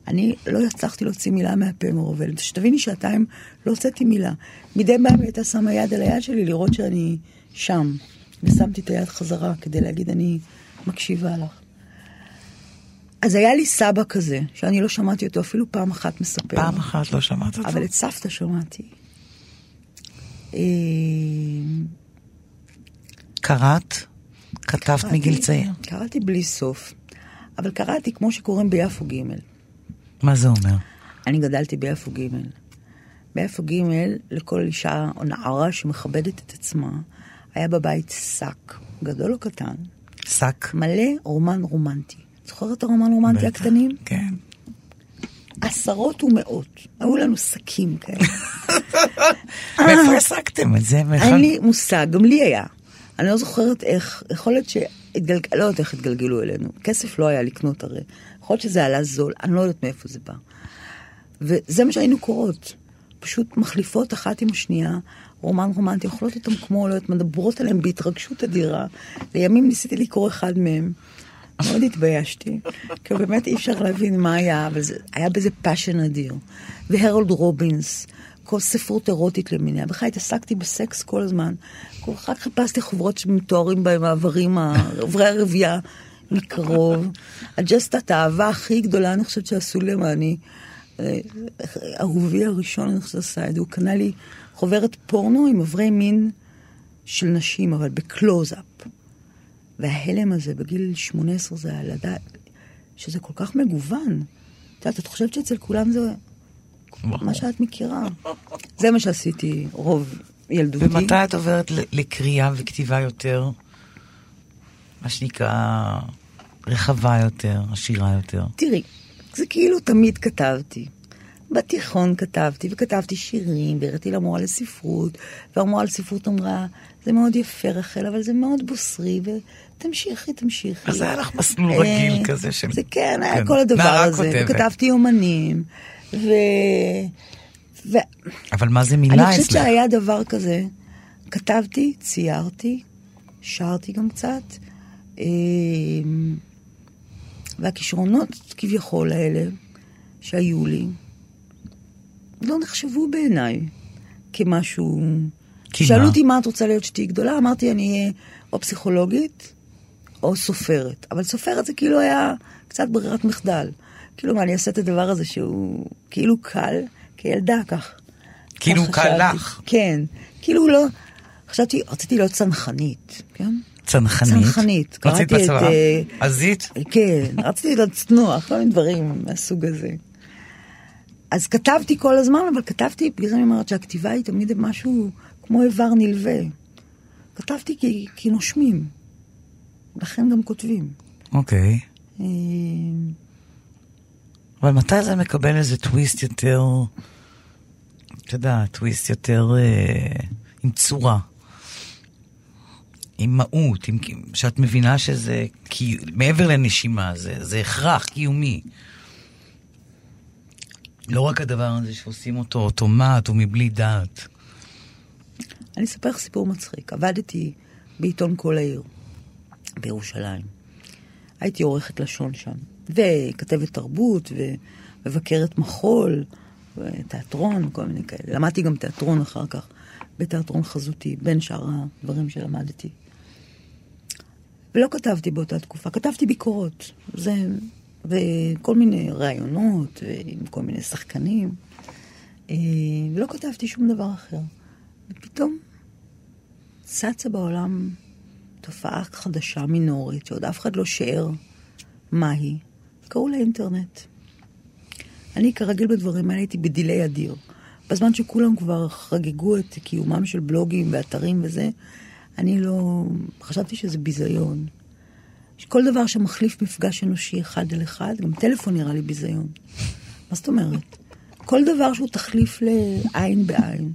אני לא הצלחתי להוציא מילה מהפה מרובל. שתביני, שעתיים לא הוצאתי מילה. מדי פעם היא הייתה שמה יד על היד שלי לראות שאני שם. ושמתי את היד חזרה כדי להגיד, אני מקשיבה לך. אז היה לי סבא כזה, שאני לא שמעתי אותו אפילו פעם אחת מספר. פעם אחת לא שמעת אותו? אבל את סבתא שמעתי. אה, קראת? כתבת מגיל צעיר? קראתי בלי סוף. אבל קראתי כמו שקוראים ביפו ג'. מה זה אומר? אני גדלתי ביפו ג'. ביפו ג', לכל אישה או נערה שמכבדת את עצמה, היה בבית שק, גדול או קטן. שק? מלא רומן רומנטי. זוכר את הרומן רומנטי הקטנים? כן. עשרות ומאות. היו לנו שקים כאלה. מאיפה הסקתם את זה? אין לי מושג, גם לי היה. אני לא זוכרת איך, יכול להיות שהתגלגל, לא יודעת איך התגלגלו אלינו. כסף לא היה לקנות הרי. יכול להיות שזה עלה זול, אני לא יודעת מאיפה זה בא. וזה מה שהיינו קוראות. פשוט מחליפות אחת עם השנייה רומן רומנטי, אוכלות אותם כמו, לא יודעת, מדברות עליהם בהתרגשות אדירה. לימים ניסיתי לקרוא אחד מהם. מאוד התביישתי, כי באמת אי אפשר להבין מה היה, אבל זה, היה בזה passion אדיר. והרולד רובינס, כל ספרות אירוטית למיניה. בכלל התעסקתי בסקס כל הזמן. כל כך חיפשתי חוברות שמתוארים בהם האיברים, איברי הרבייה מקרוב. הג'סטת האהבה הכי גדולה, אני חושבת שעשו למעני. אה, אהובי הראשון, אני חושבת עשה את זה, הוא קנה לי חוברת פורנו עם אברי מין של נשים, אבל בקלוז-אפ. וההלם הזה בגיל 18 זה לדעת שזה כל כך מגוון. את יודעת, את חושבת שאצל כולם זה מה שאת מכירה. זה מה שעשיתי רוב ילדותי. ומתי את עוברת לקריאה וכתיבה יותר, מה שנקרא, רחבה יותר, עשירה יותר? תראי, זה כאילו תמיד כתבתי. בתיכון כתבתי, וכתבתי שירים, והראיתי למורה לספרות, והמורה לספרות אמרה, זה מאוד יפה רחל, אבל זה מאוד בוסרי, ותמשיכי, תמשיכי. אז היה לך מסלול רגיל אה, כזה של... זה כן, היה כן. כל הדבר הזה. וכתבתי אומנים, ו... ו... אבל מה זה מילה אצלך? אני חושבת שהיה דבר כזה. כתבתי, ציירתי, שרתי גם קצת, אה, והכישרונות כביכול האלה שהיו לי, לא נחשבו בעיניי כמשהו... שאלו אותי מה את רוצה להיות שתהיי גדולה, אמרתי אני אהיה או פסיכולוגית או סופרת. אבל סופרת זה כאילו היה קצת ברירת מחדל. כאילו מה, אני אעשה את הדבר הזה שהוא כאילו קל, כילדה כך. כאילו קל לך. כן. כאילו לא... חשבתי, רציתי להיות צנחנית, כן? צנחנית? צנחנית. רצית בצבא? אה, עזית? כן, רציתי להיות צנוע, כל מיני דברים מהסוג הזה. אז כתבתי כל הזמן, אבל כתבתי, בגלל זה אני אומרת שהכתיבה היא תמיד משהו כמו איבר נלווה. כתבתי כי, כי נושמים, לכן גם כותבים. אוקיי. Okay. אה, אבל מתי זה מקבל איזה טוויסט יותר, אתה יודע, טוויסט יותר אה, עם צורה, עם מהות, עם, שאת מבינה שזה, כי מעבר לנשימה, זה, זה הכרח קיומי. לא רק הדבר הזה שעושים אותו אוטומט ומבלי דעת. אני אספר לך סיפור מצחיק. עבדתי בעיתון כל העיר בירושלים. הייתי עורכת לשון שם. וכתבת תרבות, ומבקרת מחול, ותיאטרון, כל מיני כאלה. למדתי גם תיאטרון אחר כך, בתיאטרון חזותי, בין שאר הדברים שלמדתי. ולא כתבתי באותה תקופה, כתבתי ביקורות. זה, וכל מיני ראיונות, עם כל מיני שחקנים. אה, ולא כתבתי שום דבר אחר. ופתאום צצה בעולם תופעה חדשה מינורית, שעוד אף אחד לא שיער מה היא. קראו לאינטרנט. אני כרגיל בדברים האלה הייתי בדיליי אדיר. בזמן שכולם כבר חגגו את קיומם של בלוגים ואתרים וזה, אני לא... חשבתי שזה ביזיון. כל דבר שמחליף מפגש אנושי אחד על אחד, גם טלפון נראה לי ביזיון. מה זאת אומרת? כל דבר שהוא תחליף לעין בעין.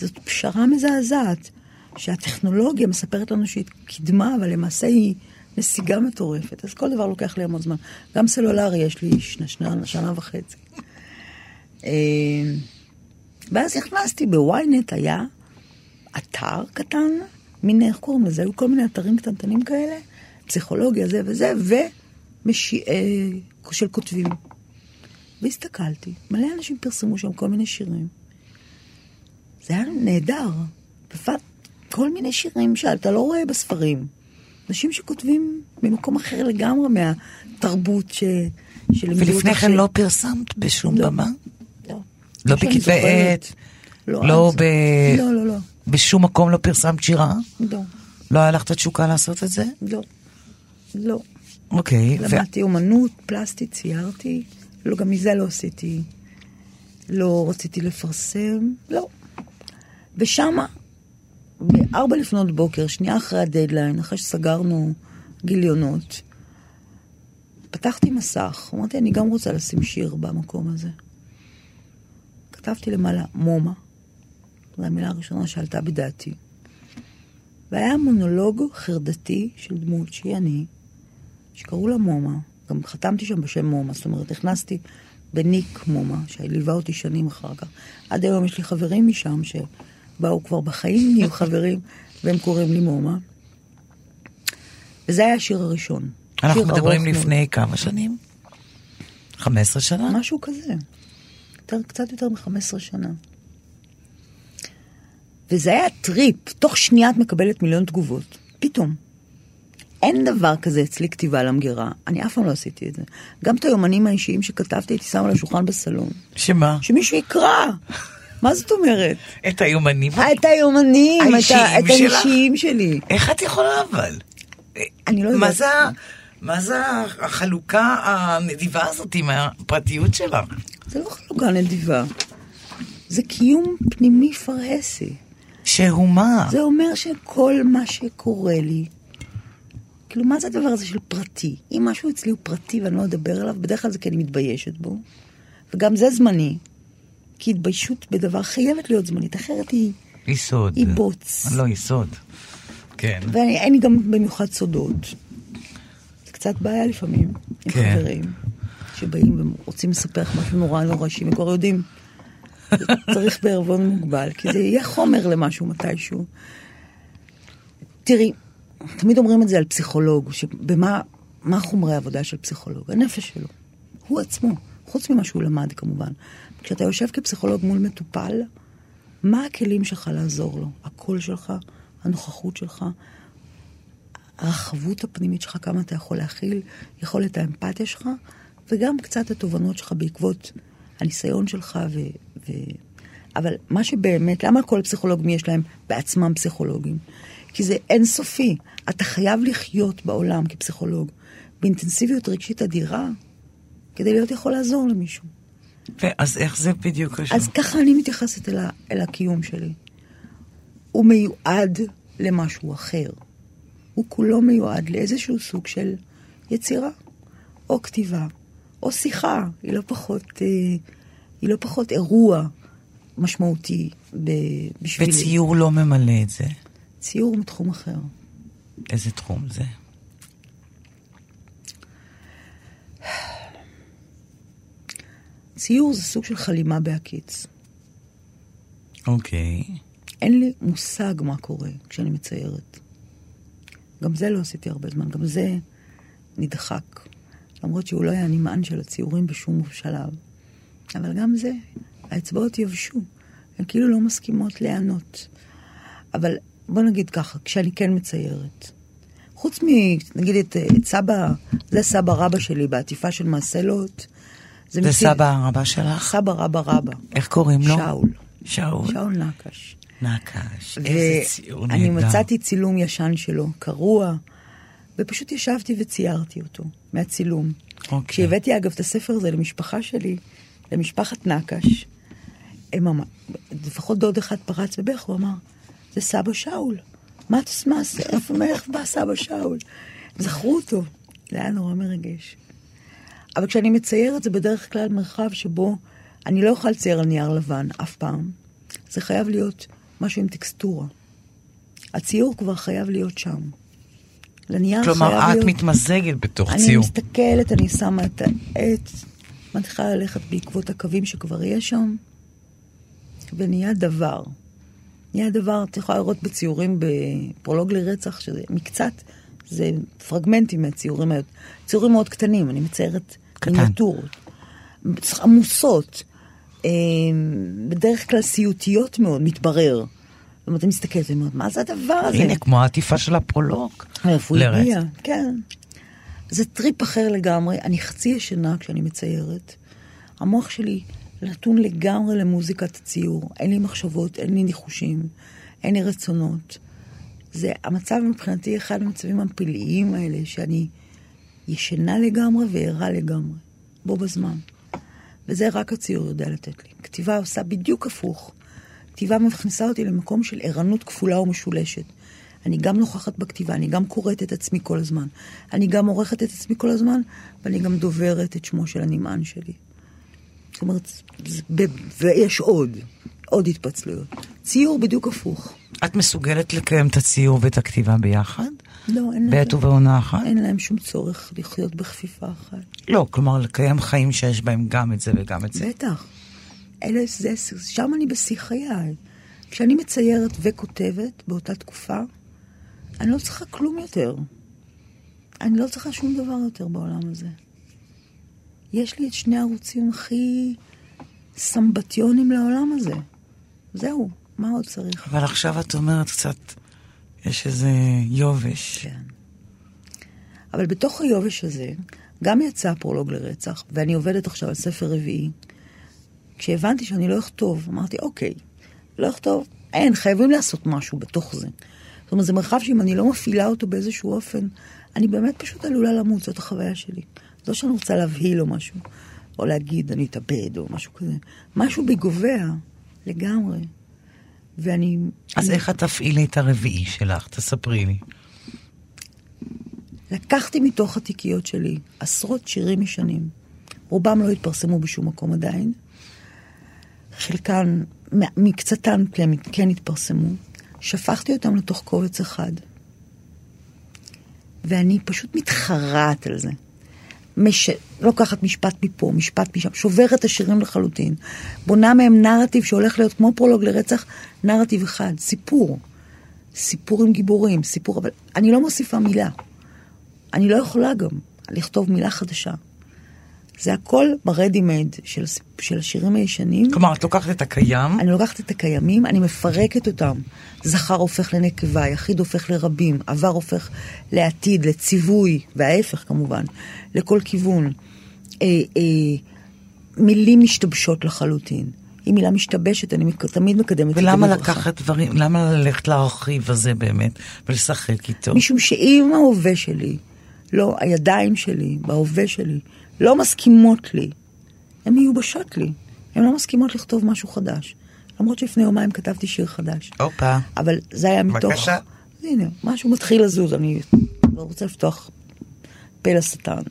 זאת פשרה מזעזעת, שהטכנולוגיה מספרת לנו שהיא קידמה, אבל למעשה היא נסיגה מטורפת, אז כל דבר לוקח לי המון זמן. גם סלולרי יש לי שנה, שנה, שנה וחצי. אה, ואז נכנסתי בוויינט, היה אתר קטן, מין, איך קוראים לזה? היו כל מיני אתרים קטנטנים כאלה, פסיכולוגיה, זה וזה, ומשיעי אה, של כותבים. והסתכלתי, מלא אנשים פרסמו שם כל מיני שירים. זה היה נהדר. בפת, כל מיני שירים שאתה לא רואה בספרים. אנשים שכותבים ממקום אחר לגמרי מהתרבות ש... ולפני כן לא פרסמת בשום לא, במה? לא. לא בכתבי עת? לא, לא, ב... לא, לא, לא. בשום מקום לא פרסמת שירה? לא. לא היה לך את התשוקה לעשות את זה? לא. לא. אוקיי. למדתי ו... אומנות, פלסטית, ציירתי. לא, גם מזה לא עשיתי. לא רציתי לפרסם. לא. ושמה בארבע לפנות בוקר, שנייה אחרי הדדליין, אחרי שסגרנו גיליונות, פתחתי מסך, אמרתי, אני גם רוצה לשים שיר במקום הזה. כתבתי למעלה, מומה. זו המילה הראשונה שעלתה בדעתי. והיה מונולוג חרדתי של דמות שהיא אני, שקראו לה מומה. גם חתמתי שם בשם מומה, זאת אומרת, נכנסתי בניק מומה, שליווה אותי שנים אחר כך. עד היום יש לי חברים משם. באו כבר בחיים, נהיו חברים, והם קוראים לי מומה. וזה היה השיר הראשון. אנחנו שיר מדברים לפני כמה שנים? 15 שנה? מאוד. משהו כזה. יותר, קצת יותר מ-15 שנה. וזה היה טריפ, תוך שנייה את מקבלת מיליון תגובות. פתאום. אין דבר כזה אצלי כתיבה למגירה. אני אף פעם לא עשיתי את זה. גם את היומנים האישיים שכתבתי הייתי שמה על השולחן בסלון. שמה? שמישהו יקרא. מה זאת אומרת? את היומנים? את היומנים, את האישיים שלי. איך את יכולה אבל? אני לא יודעת. מה זה החלוקה הנדיבה הזאת עם הפרטיות שלך? זה לא חלוקה נדיבה. זה קיום פנימי פרהסי. שהוא מה? זה אומר שכל מה שקורה לי, כאילו, מה זה הדבר הזה של פרטי? אם משהו אצלי הוא פרטי ואני לא אדבר עליו, בדרך כלל זה כי אני מתביישת בו, וגם זה זמני, כי התביישות בדבר חייבת להיות זמנית, אחרת היא, יסוד. היא בוץ. לא יסוד. כן. ואין לי גם במיוחד סודות. זה קצת בעיה לפעמים, עם כן. חברים, שבאים ורוצים לספר לך משהו נורא נורא שהם כבר יודעים. צריך בערבון מוגבל, כי זה יהיה חומר למשהו מתישהו. תראי, תמיד אומרים את זה על פסיכולוג, שבמה מה חומרי העבודה של פסיכולוג? הנפש שלו. הוא עצמו, חוץ ממה שהוא למד כמובן. כשאתה יושב כפסיכולוג מול מטופל, מה הכלים שלך לעזור לו? הקול שלך, הנוכחות שלך, הרחבות הפנימית שלך, כמה אתה יכול להכיל, יכולת האמפתיה שלך, וגם קצת התובנות שלך בעקבות הניסיון שלך. ו... ו... אבל מה שבאמת, למה כל פסיכולוגים יש להם בעצמם פסיכולוגים? כי זה אינסופי. אתה חייב לחיות בעולם כפסיכולוג באינטנסיביות רגשית אדירה, כדי להיות יכול לעזור למישהו. אז איך זה בדיוק קשור? אז ככה אני מתייחסת אל, ה, אל הקיום שלי. הוא מיועד למשהו אחר. הוא כולו מיועד לאיזשהו סוג של יצירה, או כתיבה, או שיחה. היא לא פחות, אה, היא לא פחות אירוע משמעותי בשבילי. וציור לא ממלא את זה. ציור מתחום אחר. איזה תחום זה? ציור זה סוג של חלימה בהקיץ. אוקיי. אין לי מושג מה קורה כשאני מציירת. גם זה לא עשיתי הרבה זמן, גם זה נדחק. למרות שהוא לא היה נמען של הציורים בשום שלב. אבל גם זה, האצבעות יבשו. הן כאילו לא מסכימות להיענות. אבל בוא נגיד ככה, כשאני כן מציירת, חוץ מ... נגיד את, את סבא, זה סבא רבא שלי בעטיפה של מעשלות. זה מצי- סבא רבא שלך? סבא רבא רבא. איך קוראים לו? שאול. שאול. שאול נקש. נקש. איזה ציור נהדר. אני מצאתי צילום ישן שלו, קרוע, ופשוט ישבתי וציירתי אותו, מהצילום. אוקיי. כשהבאתי אגב את הספר הזה למשפחה שלי, למשפחת נקש, הם אמר, לפחות דוד אחד פרץ בבך, הוא אמר, זה סבא שאול. מה את עושה? מה זה? איפה, מאיך בא סבא שאול? זכרו אותו. זה היה נורא מרגש. אבל כשאני מציירת זה בדרך כלל מרחב שבו אני לא יכולה לצייר על נייר לבן אף פעם. זה חייב להיות משהו עם טקסטורה. הציור כבר חייב להיות שם. לנייר חייב להיות... כלומר, את מתמזגת בתוך אני ציור. מסתכלת, אני שמה את העט, מתחילה ללכת בעקבות הקווים שכבר יש שם, ונהיה דבר. נהיה דבר, את יכולה לראות בציורים בפרולוג לרצח, שזה מקצת, זה פרגמנטים מהציורים. ציורים מאוד קטנים, אני מציירת קטן. מיניאטורות. עמוסות, אה, בדרך כלל סיוטיות מאוד, מתברר. זאת אומרת, אני מסתכלת, אני אומרת, מה זה הדבר הזה? הנה, כמו העטיפה של הפרולוג. מאיפה הוא. הגיע? כן. זה טריפ אחר לגמרי. אני חצי ישנה כשאני מציירת. המוח שלי נתון לגמרי למוזיקת הציור. אין לי מחשבות, אין לי ניחושים, אין לי רצונות. זה המצב מבחינתי אחד המצבים הפלאיים האלה, שאני ישנה לגמרי וערה לגמרי, בו בזמן. וזה רק הציור יודע לתת לי. כתיבה עושה בדיוק הפוך. כתיבה מכניסה אותי למקום של ערנות כפולה ומשולשת. אני גם נוכחת בכתיבה, אני גם קוראת את עצמי כל הזמן. אני גם עורכת את עצמי כל הזמן, ואני גם דוברת את שמו של הנמען שלי. זאת אומרת, ויש עוד, עוד התפצלויות. ציור בדיוק הפוך. את מסוגלת לקיים את הציור ואת הכתיבה ביחד? לא, אין להם, בעת ובעונה אחת? אין להם שום צורך לחיות בכפיפה אחת. לא, כלומר, לקיים חיים שיש בהם גם את זה וגם את זה. בטח. אלה, זה, שם אני בשיא חיי. כשאני מציירת וכותבת באותה תקופה, אני לא צריכה כלום יותר. אני לא צריכה שום דבר יותר בעולם הזה. יש לי את שני הערוצים הכי סמבטיונים לעולם הזה. זהו, מה עוד צריך? אבל עכשיו את אומרת קצת, יש איזה יובש. כן. אבל בתוך היובש הזה, גם יצא פרולוג לרצח, ואני עובדת עכשיו על ספר רביעי. כשהבנתי שאני לא אכתוב, אמרתי, אוקיי, לא אכתוב, אין, חייבים לעשות משהו בתוך זה. זאת אומרת, זה מרחב שאם אני לא מפעילה אותו באיזשהו אופן, אני באמת פשוט עלולה למות, זאת החוויה שלי. לא שאני רוצה להבהיל או משהו, או להגיד, אני אתאבד או משהו כזה. משהו בי לגמרי. ואני... אז אני... איך את תפעילי את הרביעי שלך? תספרי לי. לקחתי מתוך התיקיות שלי עשרות שירים ישנים. רובם לא התפרסמו בשום מקום עדיין. חלקן, מקצתן כן, כן התפרסמו. שפכתי אותם לתוך קובץ אחד. ואני פשוט מתחרעת על זה. מש... לוקחת משפט מפה, משפט משם, שוברת את השירים לחלוטין. בונה מהם נרטיב שהולך להיות כמו פרולוג לרצח, נרטיב אחד, סיפור. סיפור עם גיבורים, סיפור, אבל אני לא מוסיפה מילה. אני לא יכולה גם לכתוב מילה חדשה. זה הכל ברדי מייד של, של השירים הישנים. כלומר, את לוקחת את הקיים? אני לוקחת את הקיימים, אני מפרקת אותם. זכר הופך לנקבה, יחיד הופך לרבים, עבר הופך לעתיד, לציווי, וההפך כמובן, לכל כיוון. אה, אה, מילים משתבשות לחלוטין. אם מילה משתבשת, אני תמיד מקדמת את זה ולמה לקחת דברים, למה ללכת להרחיב הזה באמת, ולשחק איתו? משום שאם ההווה שלי, לא, הידיים שלי, בהווה שלי, לא מסכימות לי, הן מיובשות לי. הן לא מסכימות לכתוב משהו חדש. למרות שלפני יומיים כתבתי שיר חדש. הופה. אבל זה היה מתוך... בבקשה. הנה, משהו מתחיל לזוז, אני לא רוצה לפתוח פה לשטן.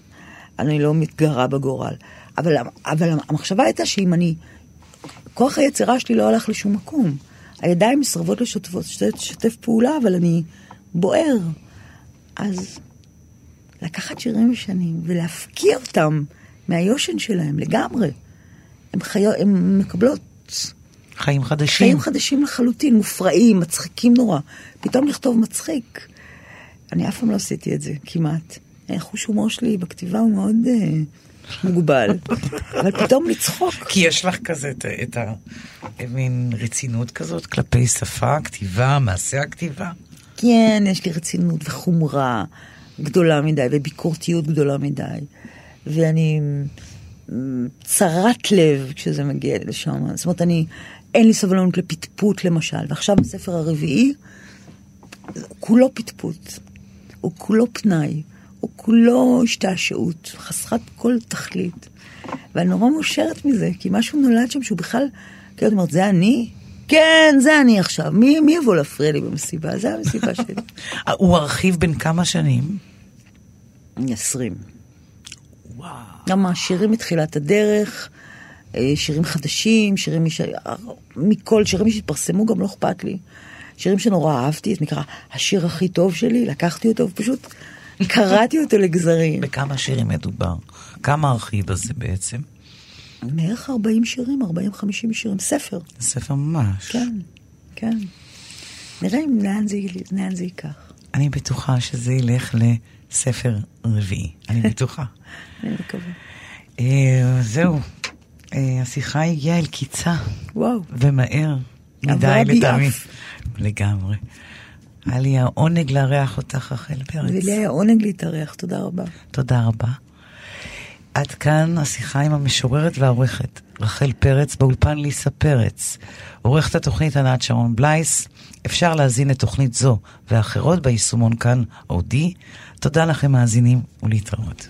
אני לא מתגרה בגורל. אבל, אבל המחשבה הייתה שאם אני... כוח היצירה שלי לא הלך לשום מקום. הידיים מסרבות לשתף, לשתף פעולה, אבל אני בוער. אז לקחת שירים ישנים ולהפקיע אותם מהיושן שלהם לגמרי. הם, חיו, הם מקבלות... חיים חדשים. חיים חדשים לחלוטין, מופרעים, מצחיקים נורא. פתאום לכתוב מצחיק. אני אף פעם לא עשיתי את זה, כמעט. חוש הומור שלי בכתיבה הוא מאוד uh, מוגבל. אבל פתאום לצחוק. כי יש לך כזה את, את המין רצינות כזאת כלפי שפה, כתיבה, מעשה הכתיבה. כן, יש לי רצינות וחומרה. גדולה מדי וביקורתיות גדולה מדי. ואני צרת לב כשזה מגיע לשם. זאת אומרת, אני, אין לי סבלנות לפטפוט למשל. ועכשיו בספר הרביעי, כולו פטפוט. הוא כולו פנאי. הוא כולו השתעשעות, חסרת כל תכלית. ואני נורא מאושרת מזה, כי משהו נולד שם שהוא בכלל, כאילו, את אומרת, זה אני? כן, זה אני עכשיו. מי, מי יבוא להפריע לי במסיבה? זה המסיבה שלי. הוא ארכיב בין כמה שנים? עשרים. וואו. גם השירים מתחילת הדרך, אה, שירים חדשים, שירים מש... מכל, שירים שהתפרסמו גם לא אכפת לי. שירים שנורא אהבתי, זה נקרא השיר הכי טוב שלי, לקחתי אותו ופשוט קראתי אותו לגזרים. בכמה שירים מדובר? כמה ארכיב הזה בעצם? בערך 40 שירים, 40-50 שירים, ספר. ספר ממש. כן, כן. נראה אם לאן זה, לאן זה ייקח. אני בטוחה שזה ילך לספר רביעי, אני בטוחה. אני מקווה. אה, זהו, אה, השיחה הגיעה אל קיצה. וואו. ומהר. מדי לטעמי. לגמרי. היה לי העונג לארח אותך, רחל פרץ. ולי היה עונג להתארח, תודה רבה. תודה רבה. עד כאן השיחה עם המשוררת והעורכת, רחל פרץ, באולפן ליסה פרץ. עורכת התוכנית ענת שרון בלייס. אפשר להזין את תוכנית זו ואחרות ביישומון כאן אודי. תודה לכם מאזינים ולהתראות.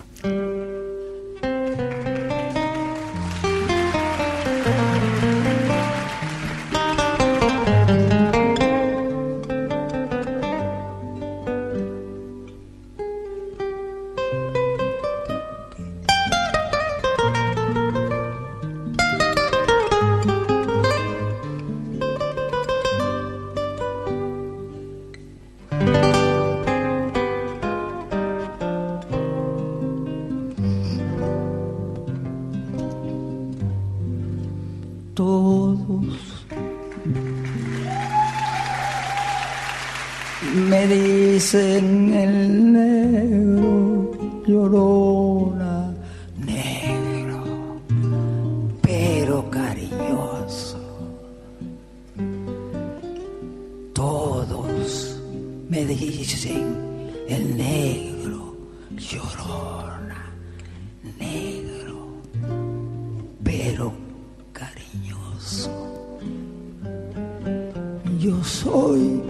Yo soy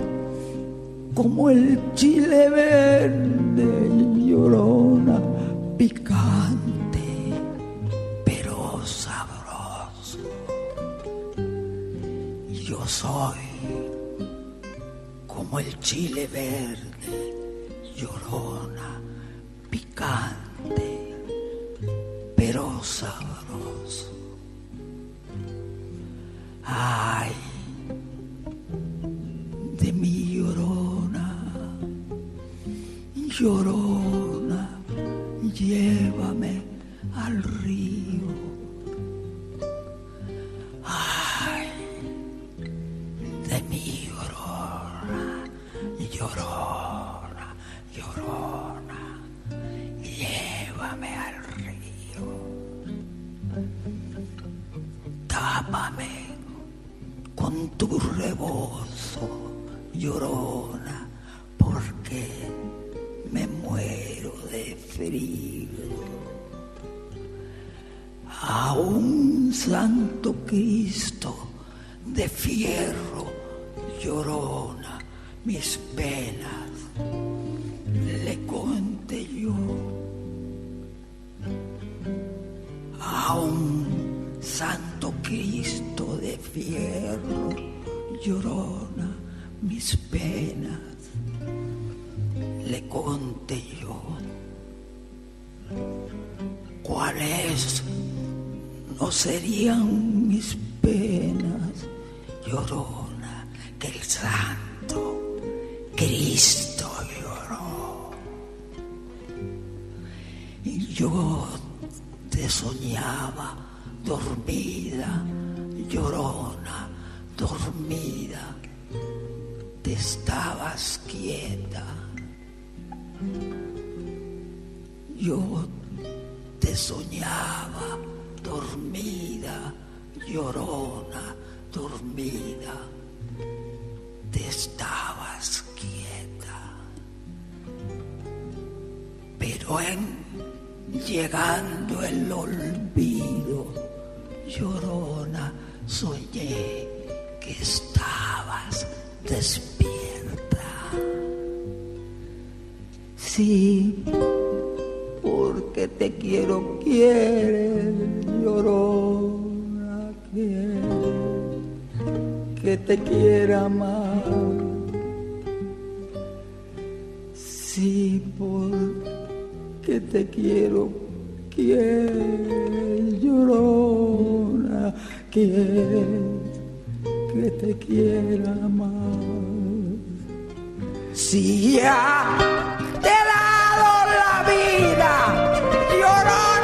como el chile verde, llorona, picante, pero sabroso. Yo soy como el chile verde, llorona, picante, llorona, llévame santo Cristo de fierro llorona mis penas le conté yo. A un santo Cristo de fierro llorona mis penas le conté yo cuáles no serían mis penas, llorona, que el santo Cristo lloró. Y yo te soñaba dormida, llorona, dormida, te estabas quieta. Yo te soñaba dormida, llorona, dormida. Te estabas quieta. Pero en llegando el olvido, llorona, soñé que estabas despierta. Sí porque te quiero, quiere, corona quiere que te quiera más. Sí, porque te quiero, quiere llorona, quiere que te quiera más. Si ya te he dado la vida, llorona.